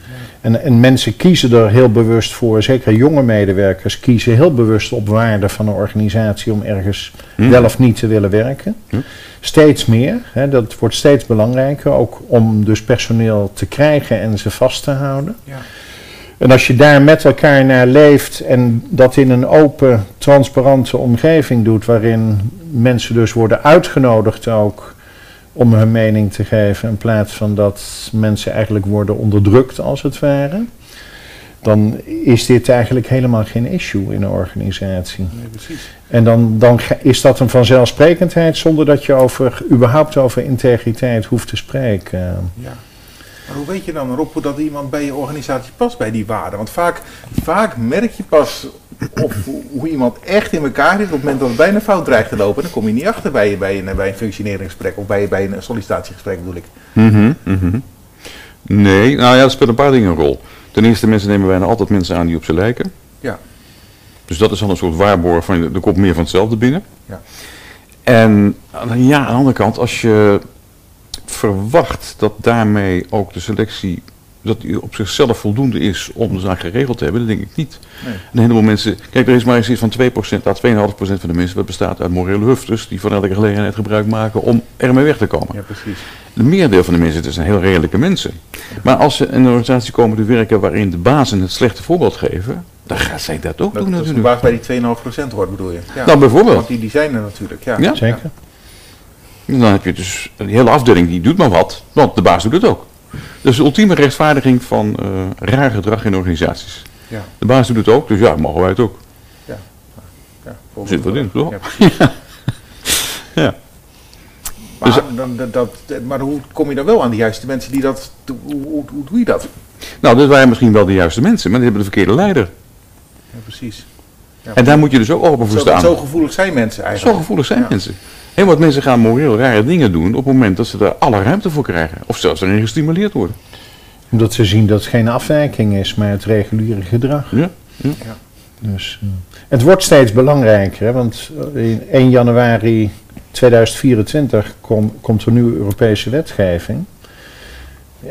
En, en mensen kiezen er heel bewust voor, zeker jonge medewerkers kiezen heel bewust op waarden van een organisatie om ergens Mhm. wel of niet te willen werken. Ja. Steeds meer, hè, dat wordt steeds belangrijker, ook om dus personeel te krijgen en ze vast te houden. Ja. En als je daar met elkaar naar leeft en dat in een open, transparante omgeving doet, waarin mensen dus worden uitgenodigd ook om hun mening te geven, in plaats van dat mensen eigenlijk worden onderdrukt als het ware, dan is dit eigenlijk helemaal geen issue in een organisatie. Nee, precies. En dan, dan is dat een vanzelfsprekendheid zonder dat je over, überhaupt over integriteit hoeft te spreken. Ja. Maar hoe weet je dan, Rob, hoe dat iemand bij je organisatie past bij die waarden? Want vaak, vaak merk je pas of hoe, iemand echt in elkaar is op het moment dat het bijna fout dreigt te lopen. Dan kom je niet achter bij, bij, een, bij een functioneringsgesprek of bij, bij een sollicitatiegesprek bedoel ik. Mhm, mhm. Nee, nou ja, er spelen een paar dingen een rol. Ten eerste, mensen nemen bijna altijd mensen aan die op ze lijken. Ja. Dus dat is dan een soort waarborg van, er komt meer van hetzelfde binnen. Ja. En ja, aan de andere kant, als je verwacht dat daarmee ook de selectie, dat die op zichzelf voldoende is om de zaak geregeld te hebben, dat denk ik niet. Nee. Een heleboel mensen, kijk, er is maar eens iets van 2%, à 2,5% van de mensen, wat bestaat uit morele hufters, die van elke gelegenheid gebruik maken om ermee weg te komen. Ja, precies. De meerdeel van de mensen, het zijn heel redelijke mensen. Maar als ze in een organisatie komen te werken waarin de bazen het slechte voorbeeld geven, dan gaan zij dat ook Dat, doen dat natuurlijk. baas bij die 2,5% hoort bedoel je? Ja. Nou, bijvoorbeeld. Want die, die zijn er natuurlijk, ja. Ja. Zeker? En dan heb je dus een hele afdeling die doet maar wat, want de baas doet het ook. Dus de ultieme rechtvaardiging van eh, raar gedrag in organisaties. Ja. De baas doet het ook, dus ja, mogen wij het ook. Ja, Zit wat in, toch? Ja. Ja. Maar, Dus- dan, dat, dat, maar hoe kom je dan wel aan de juiste mensen die dat... Hoe, hoe, hoe doe je dat? Nou, dit waren misschien wel de juiste mensen, maar die hebben de verkeerde leider. Ja, precies. Ja, En daar moet je dus ook open voor zo, staan. zo gevoelig zijn mensen Zo eigenlijk. gevoelig zijn Ja. mensen. Heel wat mensen gaan moreel rare dingen doen op het moment dat ze daar alle ruimte voor krijgen. Of zelfs erin gestimuleerd worden. Omdat ze zien dat het geen afwijking is, maar het reguliere gedrag. Ja? Dus, eh, het wordt steeds belangrijker, hè, want eh, in 1 januari 2024 kom- komt er nieuwe Europese wetgeving.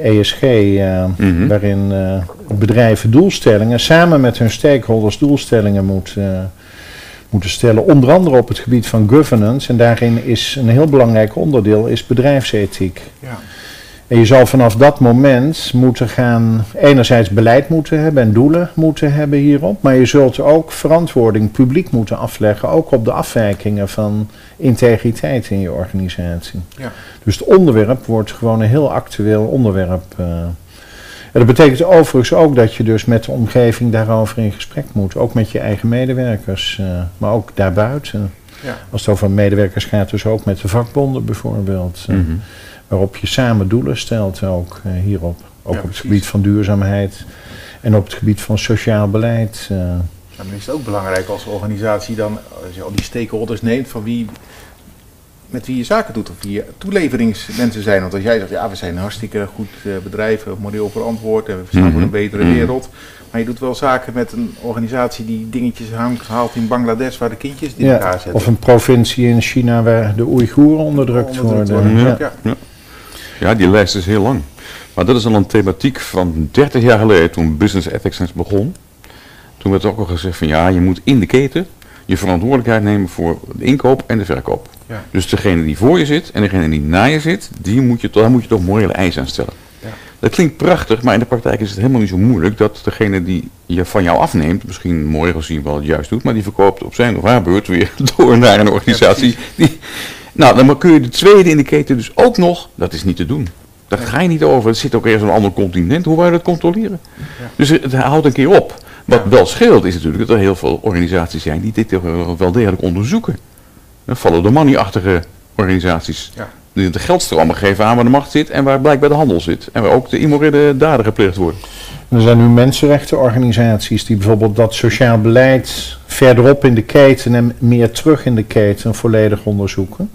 ESG, eh, Mhm. waarin eh, bedrijven doelstellingen samen met hun stakeholders doelstellingen moeten, moeten stellen. Onder andere op het gebied van governance. En daarin is een heel belangrijk onderdeel is bedrijfsethiek. Ja. En je zal vanaf dat moment moeten gaan, enerzijds beleid moeten hebben en doelen moeten hebben hierop, maar je zult ook verantwoording publiek moeten afleggen, ook op de afwijkingen van integriteit in je organisatie. Ja. Dus het onderwerp wordt gewoon een heel actueel onderwerp. eh. En dat betekent overigens ook dat je dus met de omgeving daarover in gesprek moet, ook met je eigen medewerkers, eh, maar ook daarbuiten. Ja. Als het over medewerkers gaat, dus ook met de vakbonden bijvoorbeeld. eh, Mhm. Waarop je samen doelen stelt ook eh, hierop. Ook Ja, op het gebied van duurzaamheid en op het gebied van sociaal beleid. eh. Dan is het ook belangrijk als organisatie dan, als je al die stakeholders neemt van wie, met wie je zaken doet of wie je toeleveringsmensen zijn. Want als jij zegt, ja we zijn een hartstikke goed eh, bedrijf, moreel verantwoord en we staan voor Mhm. een betere Mhm. wereld. Maar je doet wel zaken met een organisatie die dingetjes haalt in Bangladesh waar de kindjes in Ja, elkaar zetten. of een provincie in China waar de Oeigoeren onderdrukt, Onderdrukt worden. worden, Ja. ja. Ja, die lijst is heel lang. Maar dat is al een thematiek van 30 jaar geleden toen Business Ethics begon. Toen werd ook al gezegd van ja, je moet in de keten je verantwoordelijkheid nemen voor de inkoop en de verkoop. Ja. Dus degene die voor je zit en degene die na je zit, die moet je, daar moet je toch morele eisen aan stellen. Ja. Dat klinkt prachtig, maar in de praktijk is het helemaal niet zo moeilijk dat degene die je van jou afneemt, misschien mooi gezien wel het juist doet, maar die verkoopt op zijn of haar beurt weer door naar een organisatie. die, Nou, dan kun je de tweede in de keten dus ook nog, dat is niet te doen. Daar ga je niet over. Het zit ook ergens op een ander continent. Hoe wou je dat controleren? Dus het houdt een keer op. Wat wel scheelt is natuurlijk dat er heel veel organisaties zijn die dit wel degelijk onderzoeken. Dan vallen de money-achtige organisaties. Ja. Die de geldstromen geven aan waar de macht zit en waar blijkbaar de handel zit. En waar ook de immorele daden gepleegd worden. Er zijn nu mensenrechtenorganisaties die bijvoorbeeld dat sociaal beleid verderop in de keten en meer terug in de keten volledig onderzoeken.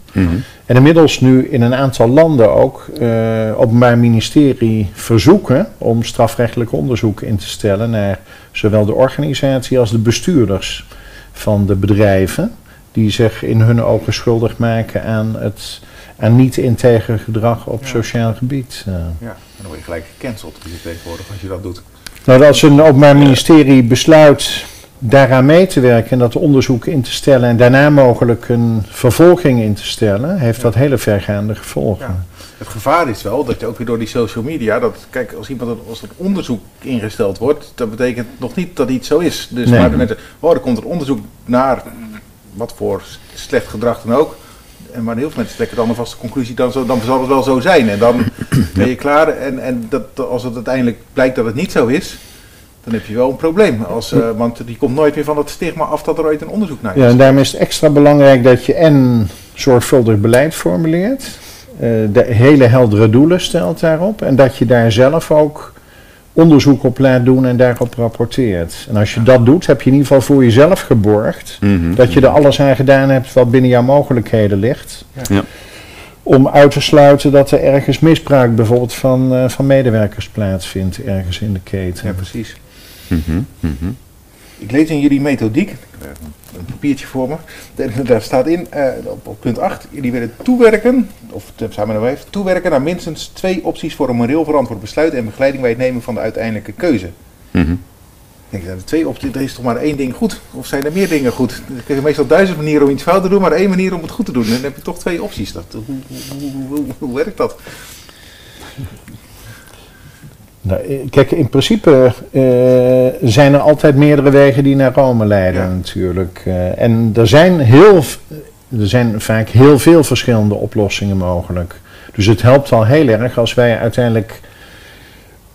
En inmiddels nu in een aantal landen ook uh, openbaar ministerie verzoeken om strafrechtelijk onderzoek in te stellen naar zowel de organisatie als de bestuurders van de bedrijven die zich in hun ogen schuldig maken aan het aan niet-integer gedrag op Ja. sociaal gebied. eh. Ja, en dan word je gelijk gecanceld tegenwoordig als je dat doet. Nou, als een openbaar ministerie besluit daaraan mee te werken en dat onderzoek in te stellen en daarna mogelijk een vervolging in te stellen, heeft Ja. dat hele vergaande gevolgen. Ja. Het gevaar is wel dat je ook weer door die social media, dat kijk, als iemand als er onderzoek ingesteld wordt, dat betekent nog niet dat iets zo is. Dus Nee. maar de mensen, oh, er komt een onderzoek naar wat voor slecht gedrag dan ook. En maar heel veel mensen trekken dan een vaste conclusie, dan, zo, dan zal het wel zo zijn. En dan ben je klaar. En, en dat, als het uiteindelijk blijkt dat het niet zo is, dan heb je wel een probleem. Als, eh, want die komt nooit meer van dat stigma af dat er ooit een onderzoek naar is. Ja, en daarom is het extra belangrijk dat je en zorgvuldig beleid formuleert, eh, de hele heldere doelen stelt daarop en dat je daar zelf ook onderzoek op laat doen en daarop rapporteert. En als je dat doet, heb je in ieder geval voor jezelf geborgd Mhm. dat je er alles aan gedaan hebt wat binnen jouw mogelijkheden ligt. Ja. Om uit te sluiten dat er ergens misbruik bijvoorbeeld van, eh, van medewerkers plaatsvindt, ergens in de keten. Ja, precies. Mhm, mhm. Ik lees in jullie methodiek, ik heb een papiertje voor me, daar, daar staat in eh, op, op punt 8, jullie willen toewerken, of samen met toewerken naar minstens twee opties voor een moreel verantwoord besluit en begeleiding bij het nemen van de uiteindelijke keuze. Mhm. Ik denk, de twee opties, er is toch maar één ding goed? Of zijn er meer dingen goed? Er zijn meestal duizend manieren om iets fout te doen, maar één manier om het goed te doen. En dan heb je toch twee opties. Dat, hoe, hoe, hoe, hoe, hoe werkt dat? Nou, eh, kijk, in principe eh, zijn er altijd meerdere wegen die naar Rome leiden Ja. natuurlijk. Eh, en er zijn, heel, er zijn vaak heel veel verschillende oplossingen mogelijk. Dus het helpt al heel erg als wij uiteindelijk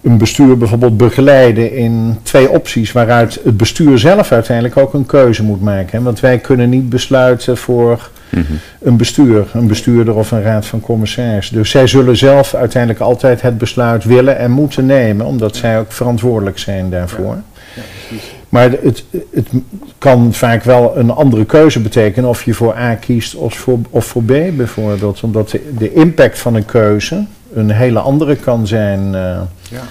een bestuur bijvoorbeeld begeleiden in twee opties waaruit het bestuur zelf uiteindelijk ook een keuze moet maken. Want wij kunnen niet besluiten voor Mhm. een bestuur, een bestuurder of een raad van commissaris. Dus zij zullen zelf uiteindelijk altijd het besluit willen en moeten nemen, omdat zij ook verantwoordelijk zijn daarvoor. Ja. Maar het, het kan vaak wel een andere keuze betekenen of je voor A kiest of voor, of voor B bijvoorbeeld. Omdat de, de impact van een keuze een hele andere kan zijn eh, Ja.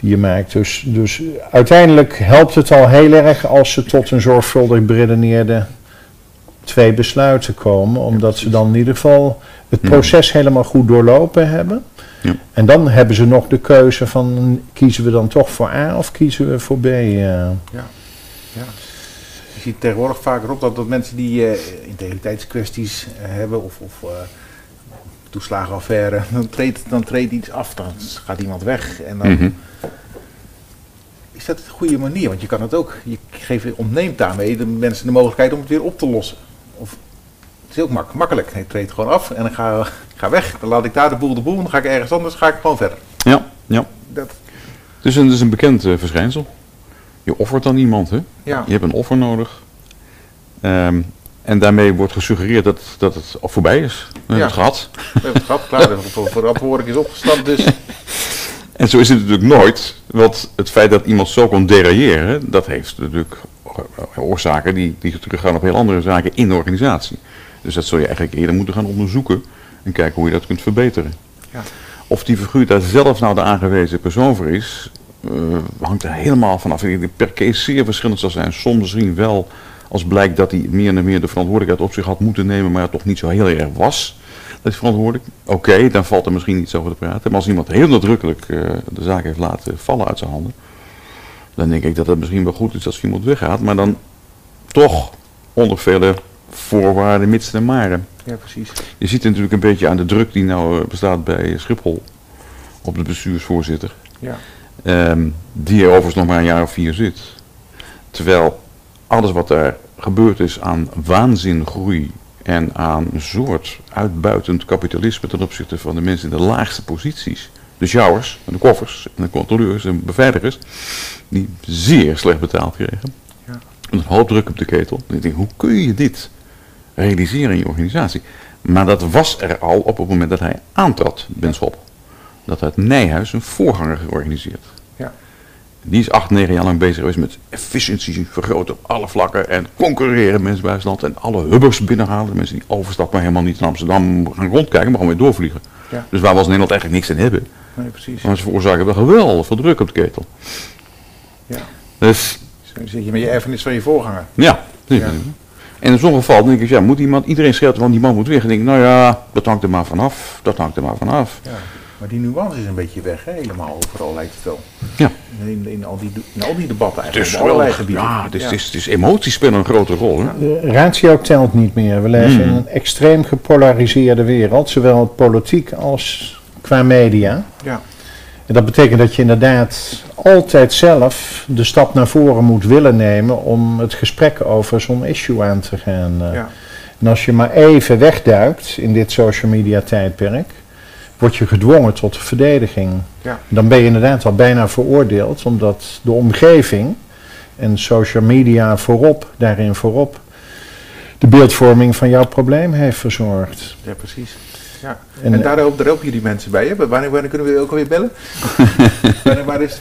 die je maakt. Dus, dus uiteindelijk helpt het al heel erg als ze tot een zorgvuldig beredeneerde twee besluiten komen. Omdat ze dan in ieder geval het Ja. proces helemaal goed doorlopen hebben. Ja. En dan hebben ze nog de keuze van kiezen we dan toch voor A of kiezen we voor B. eh. Ja. Je ziet tegenwoordig vaker op dat, dat mensen die eh, integriteitskwesties eh, hebben of, of toeslagenaffaire, dan treedt, dan treedt iets af, dan gaat iemand weg. En dan Mhm. is dat de goede manier, want je kan het ook, je geeft, ontneemt daarmee de mensen de mogelijkheid om het weer op te lossen. Of, het is ook mak makkelijk, hij treedt gewoon af en dan ga, ik ga weg, dan laat ik daar de boel de boel, dan ga ik ergens anders, ga ik gewoon verder. Ja, ja. Dat, Dus het is een bekend eh, verschijnsel. Je offert dan iemand, hè? ja, Je hebt een offer nodig. Ehm, en daarmee wordt gesuggereerd dat, dat het al voorbij is. We hebben Ja. het gehad. we hebben het gehad, klaar, de ver- verantwoording is opgestapt, dus En zo is het natuurlijk nooit. Want het feit dat iemand zo kon derailleren, dat heeft natuurlijk oorzaken die, die teruggaan op heel andere zaken in de organisatie. Dus dat zul je eigenlijk eerder moeten gaan onderzoeken en kijken hoe je dat kunt verbeteren. Ja. Of die figuur daar zelf nou de aangewezen persoon voor is, eh, hangt er helemaal vanaf. Per case zeer verschillend zal zijn. Soms misschien wel als blijkt dat hij meer en meer de verantwoordelijkheid op zich had moeten nemen, maar het toch niet zo heel erg was. Dat is verantwoordelijk. Oké, dan valt er misschien iets over te praten. Maar als iemand heel nadrukkelijk eh, de zaak heeft laten vallen uit zijn handen, dan denk ik dat het misschien wel goed is als iemand weggaat. Maar dan toch onder vele voorwaarden, mits en maren. ja precies. Je ziet natuurlijk een beetje aan de druk die nou eh, bestaat bij Schiphol op de bestuursvoorzitter. Ja. Ehm, die er overigens nog maar een jaar of vier zit. Terwijl alles wat er gebeurd is aan waanzingroei en aan een soort uitbuitend kapitalisme ten opzichte van de mensen in de laagste posities. De sjouwers, en de koffers, en de controleurs en beveiligers, die zeer slecht betaald kregen. Ja. Met een hoop druk op de ketel. Ik denk, hoe kun je dit realiseren in je organisatie? Maar dat was er al op het moment dat hij aantrad, Ben Schop. Dat had Nijhuis een voorganger georganiseerd. Ja. Die is acht, negen jaar lang bezig geweest met efficiëntie vergroten op alle vlakken. En concurreren mensen bij land. En alle hubbers binnenhalen. Mensen die overstappen maar helemaal niet in Amsterdam gaan rondkijken, maar gewoon weer doorvliegen. Ja. Dus waar we als Nederland eigenlijk niks aan hebben. Nee, precies. Maar ze veroorzaken wel geweldig veel druk op de ketel. Ja. Dus Zo zit je met je erfenis van je voorganger. ja. Ja. En in zo'n geval denk ik, ja, moet iemand, iedereen schreeuwt van die man moet weg. En ik denk, nou ja, dat hangt er maar vanaf. Dat hangt er maar vanaf. Ja. Maar die nuance is een beetje weg, hè? helemaal overal lijkt het wel. Ja. In, in, al, die, in al die debatten Het eigenlijk, is op allerlei wel, gebieden. ja, is, het is emoties spelen een grote rol. Hè? De ratio telt niet meer. We leven in een extreem gepolariseerde wereld, zowel politiek als qua media. Ja. En dat betekent dat je inderdaad altijd zelf de stap naar voren moet willen nemen om het gesprek over zo'n issue aan te gaan. eh. Ja. En als je maar even wegduikt in dit social media tijdperk, word je gedwongen tot verdediging. Ja. Dan ben je inderdaad al bijna veroordeeld, omdat de omgeving en social media voorop, daarin voorop, de beeldvorming van jouw probleem heeft verzorgd. ja, precies. Ja. En, En, daar, helpen, daar helpen jullie mensen bij. Hè? Wanneer, wanneer kunnen we ook alweer bellen? wanneer, waar is,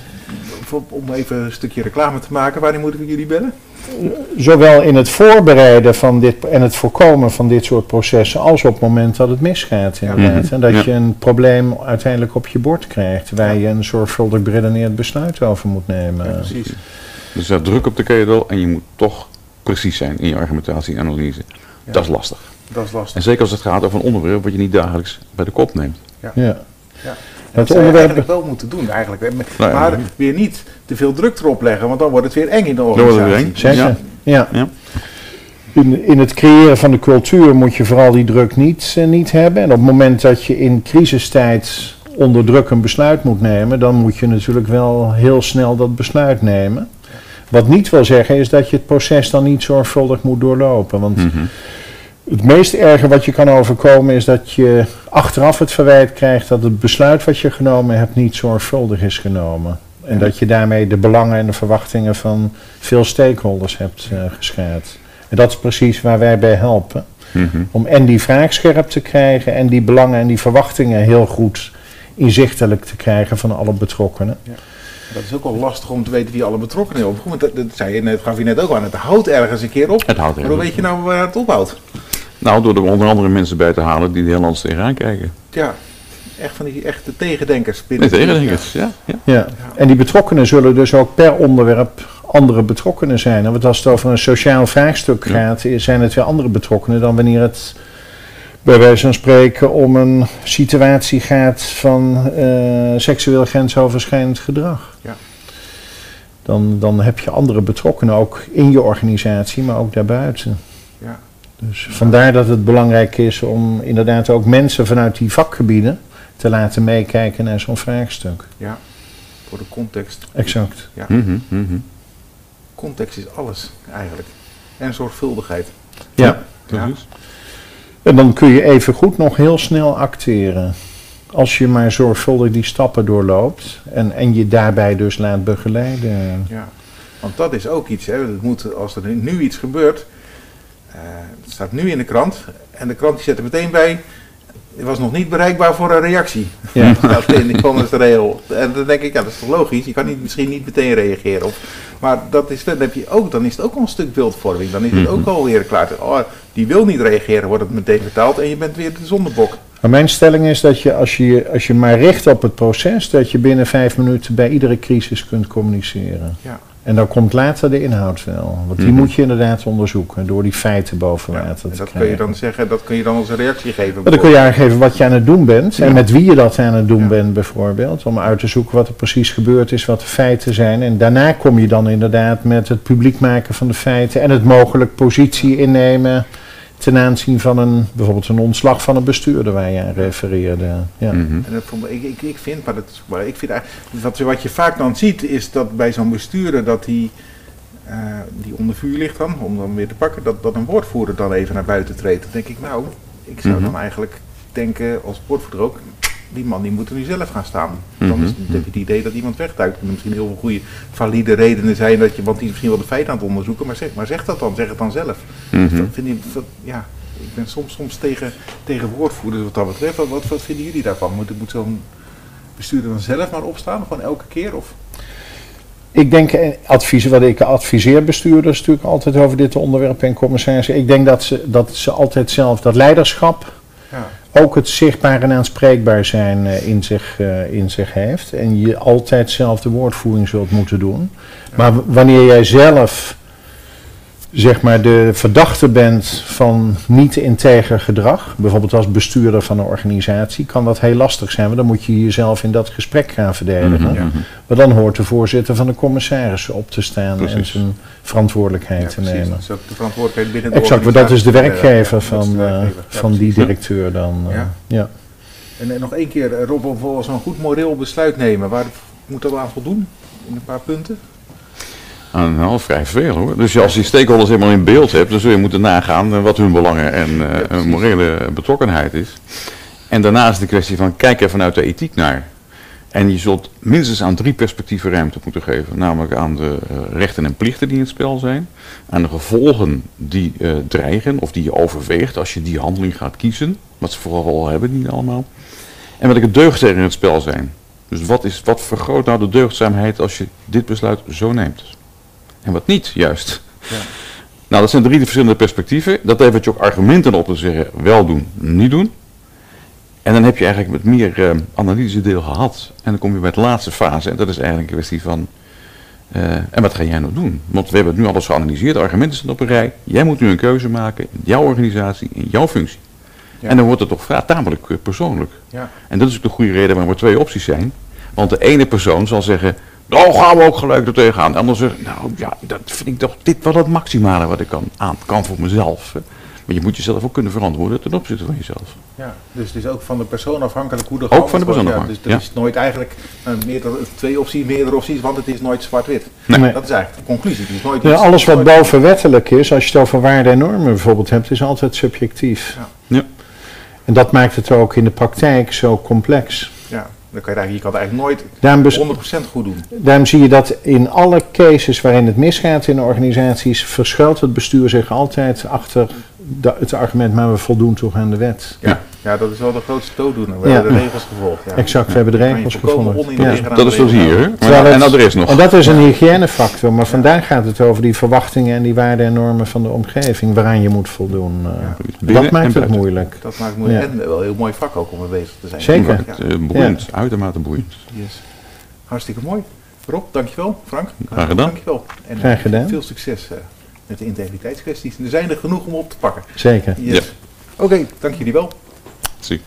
voor- om even een stukje reclame te maken, wanneer moeten we jullie bellen? zowel in het voorbereiden van dit en het voorkomen van dit soort processen, als op het moment dat het misgaat inderdaad. Mhm. En dat Ja. je een probleem uiteindelijk op je bord krijgt, waar je een zorgvuldig beredeneerd besluit over moet nemen. Ja, precies. Dus er is druk op de ketel en je moet toch precies zijn in je argumentatie en analyse. Ja. Dat is lastig. Dat is lastig. En zeker als het gaat over een onderwerp wat je niet dagelijks bij de kop neemt. Ja. Ja. Dat zou je onderwerp, eigenlijk wel moeten doen, eigenlijk. Maar maar- weer niet te veel druk erop leggen, want dan wordt het weer eng in de wordt het weer organisatie. eng. zeker. Ja. Ja. Ja. In, in het creëren van de cultuur moet je vooral die druk niet, eh, niet hebben. En op het moment dat je in crisistijd onder druk een besluit moet nemen, dan moet je natuurlijk wel heel snel dat besluit nemen. Wat niet wil zeggen is dat je het proces dan niet zorgvuldig moet doorlopen. Want Mhm. Het meest erge wat je kan overkomen is dat je achteraf het verwijt krijgt dat het besluit wat je genomen hebt niet zorgvuldig is genomen. En dat je daarmee de belangen en de verwachtingen van veel stakeholders hebt eh geschaad. En dat is precies waar wij bij helpen. Mhm. Om en die vraag scherp te krijgen en die belangen en die verwachtingen heel goed inzichtelijk te krijgen van alle betrokkenen. Dat is ook wel lastig om te weten wie alle betrokkenen. Want dat, dat zei je net, gaf je net ook aan. Het houdt ergens een keer op. Het houdt even. hoe weet je nou waar het ophoudt? Nou, door er onder andere mensen bij te halen die er heel anders tegenaan kijken. Ja, echt van die echte tegendenkers. Nee, binnen tegendenkers, ja. ja. Ja. En die betrokkenen zullen dus ook per onderwerp andere betrokkenen zijn. Want als het over een sociaal vraagstuk Ja. gaat, zijn het weer andere betrokkenen dan wanneer het bij wijze van spreken om een situatie gaat van eh, seksueel grensoverschrijdend gedrag. Ja. Dan, dan heb je andere betrokkenen ook in je organisatie, maar ook daarbuiten. Ja. Dus vandaar dat het belangrijk is om inderdaad ook mensen vanuit die vakgebieden te laten meekijken naar zo'n vraagstuk. Ja, voor de context. Exact. Mhm, mhm. Context is alles eigenlijk. En zorgvuldigheid. Ja. Ja. Precies. En dan kun je even goed nog heel snel acteren. Als je maar zorgvuldig die stappen doorloopt en, en je daarbij dus laat begeleiden. Ja. Want dat is ook iets. Hè. Het moet, als er nu iets gebeurt, het staat nu in de krant. En de krant die zet er meteen bij. Het was nog niet bereikbaar voor een reactie. Ja. Dat in die regel. En dan denk ik, ja, dat is toch logisch. Je kan niet, misschien niet meteen reageren. Op, maar dat is, dan, heb je ook, dan is het ook al een stuk beeldvorming. Dan is het Mhm. ook alweer klaar. Oh, die wil niet reageren, wordt het meteen vertaald. En je bent weer de zondebok. Maar mijn stelling is dat je als, je als je maar richt op het proces, dat je binnen vijf minuten bij iedere crisis kunt communiceren. Ja. En dan komt later de inhoud wel. Want die Mhm. moet je inderdaad onderzoeken door die feiten boven water te dat kun krijgen. je dan zeggen, dat kun je dan als reactie geven. Maar dan kun je aangeven wat je aan het doen bent en met wie je dat aan het doen Ja. bent bijvoorbeeld. Om uit te zoeken wat er precies gebeurd is, wat de feiten zijn. En daarna kom je dan inderdaad met het publiek maken van de feiten en het mogelijk positie innemen ten aanzien van een, bijvoorbeeld een ontslag van een bestuurder waar je aan refereerde. Ja. Mhm. En dat, vond ik, ik, ik vind, maar, dat, is- maar ik vind eigenlijk, wat, wat je vaak dan ziet, is dat bij zo'n bestuurder dat hij eh, die onder vuur ligt dan, om dan weer te pakken, dat, dat een woordvoerder dan even naar buiten treedt. Dan denk ik, nou, ik zou Mhm. dan eigenlijk denken als woordvoerder ook, die man die moet er nu zelf gaan staan. Dan is, Mhm. heb je het idee dat iemand wegduikt. Er kunnen misschien heel veel goede, valide redenen zijn dat je, want die is misschien wel de feiten aan het onderzoeken, maar zeg, maar zeg dat dan, zeg het dan zelf. Dus Mhm. dat vind ik, dat, ja, ik ben soms, soms tegen, tegen woordvoerders wat dat betreft. Wat, wat, wat vinden jullie daarvan? Moet, moet zo'n bestuurder dan zelf maar opstaan, gewoon elke keer? Of? Ik denk, eh, advies, wat ik adviseer bestuurders natuurlijk altijd over dit onderwerp en commissarissen. Ik denk dat ze, dat ze altijd zelf dat leiderschap, Ja. Ook het zichtbaar en aanspreekbaar zijn eh, in zich, eh, in zich heeft. En je altijd zelf de woordvoering zult moeten doen. Maar wanneer jij zelf zeg maar de verdachte bent van niet integer gedrag, bijvoorbeeld als bestuurder van een organisatie, kan dat heel lastig zijn. Want dan moet je jezelf in dat gesprek gaan verdedigen. Mhm, Ja. mhm. Maar dan hoort de voorzitter van de commissarissen op te staan en zijn verantwoordelijkheid Ja, te precies. nemen. Dat is ook de verantwoordelijkheid binnen de Exact, maar dat is de werkgever Ja, van, eh, werkgever. Ja, van die directeur dan. eh, Ja. ja. En, en nog één keer, eh, Rob, voor zo'n goed moreel besluit nemen, waar moet dat aan voldoen? In een paar punten? Ah, nou, vrij veel hoor. Dus als je stakeholders helemaal in beeld hebt, dan zul je moeten nagaan eh, wat hun belangen en hun precies. morele betrokkenheid is. En daarnaast de kwestie van kijk er vanuit de ethiek naar. En je zult minstens aan drie perspectieven ruimte moeten geven. Namelijk aan de eh, rechten en plichten die in het spel zijn. Aan de gevolgen die dreigen of die je overweegt als je die handeling gaat kiezen. Wat ze vooral al hebben, niet allemaal. En welke deugden er in het spel zijn. Dus wat, is, wat vergroot nou de deugdzaamheid als je dit besluit zo neemt? En wat niet, juist. Ja. Nou, dat zijn drie verschillende perspectieven. Dat levert je ook argumenten op te zeggen, wel doen, niet doen. En dan heb je eigenlijk met meer eh, analytische deel gehad. En dan kom je bij de laatste fase. En dat is eigenlijk een kwestie van, eh, en wat ga jij nou doen? Want we hebben het nu alles geanalyseerd, de argumenten staan op een rij. Jij moet nu een keuze maken in jouw organisatie, in jouw functie. Ja. En dan wordt het toch tamelijk eh, persoonlijk. Ja. En dat is ook de goede reden waarom er twee opties zijn. Want de ene persoon zal zeggen, nou gaan we ook gelijk er tegenaan. De ander zegt, nou ja, dat vind ik toch dit wel het maximale wat ik kan, aan kan voor mezelf. hè. Maar je moet jezelf ook kunnen verantwoorden ten opzichte van jezelf. Ja, dus het is ook van de persoon afhankelijk hoe de Ook van de persoon afhankelijk, Dus er ja. is nooit eigenlijk eh, meerdere, twee opties, meerdere opties, want het is nooit zwart-wit. Nee. Dat is eigenlijk de conclusie. Het is nooit Ja, iets- alles wat bovenwettelijk is, als je het over waarden en normen bijvoorbeeld hebt, is altijd subjectief. Ja. Ja. En dat maakt het ook in de praktijk zo complex. Ja, dan kan je, eigenlijk, je kan het eigenlijk nooit Daarom, bes- 100% goed doen. daarom zie je dat in alle cases waarin het misgaat in organisaties, verschuilt het bestuur zich altijd achter het argument, maar we voldoen toch aan de wet. Ja, ja dat is wel de grootste dooddoener. We Ja. hebben de regels gevolgd. Ja. Exact, we hebben de regels onintegreren aan Dat is dus hier. Terwijl en het- er is nog. Want dat is een hygiënefactor, maar vandaag gaat het over die verwachtingen en die waarden en normen van de omgeving waaraan je moet Ja. Binnen dat maakt en het moeilijk. Dat maakt moeilijk. Ja. En wel een heel mooi vak ook om mee bezig te zijn. Zeker. Ja, Eh, boeiend, uitermate boeiend. yes. Hartstikke mooi. Rob, dankjewel. Frank, Graag gedaan. Dankjewel. En, eh, Graag gedaan. Veel succes eh, met de integriteitskwesties. Er zijn er genoeg om op te pakken. Zeker. Yes. Oké, dank jullie wel. Zie.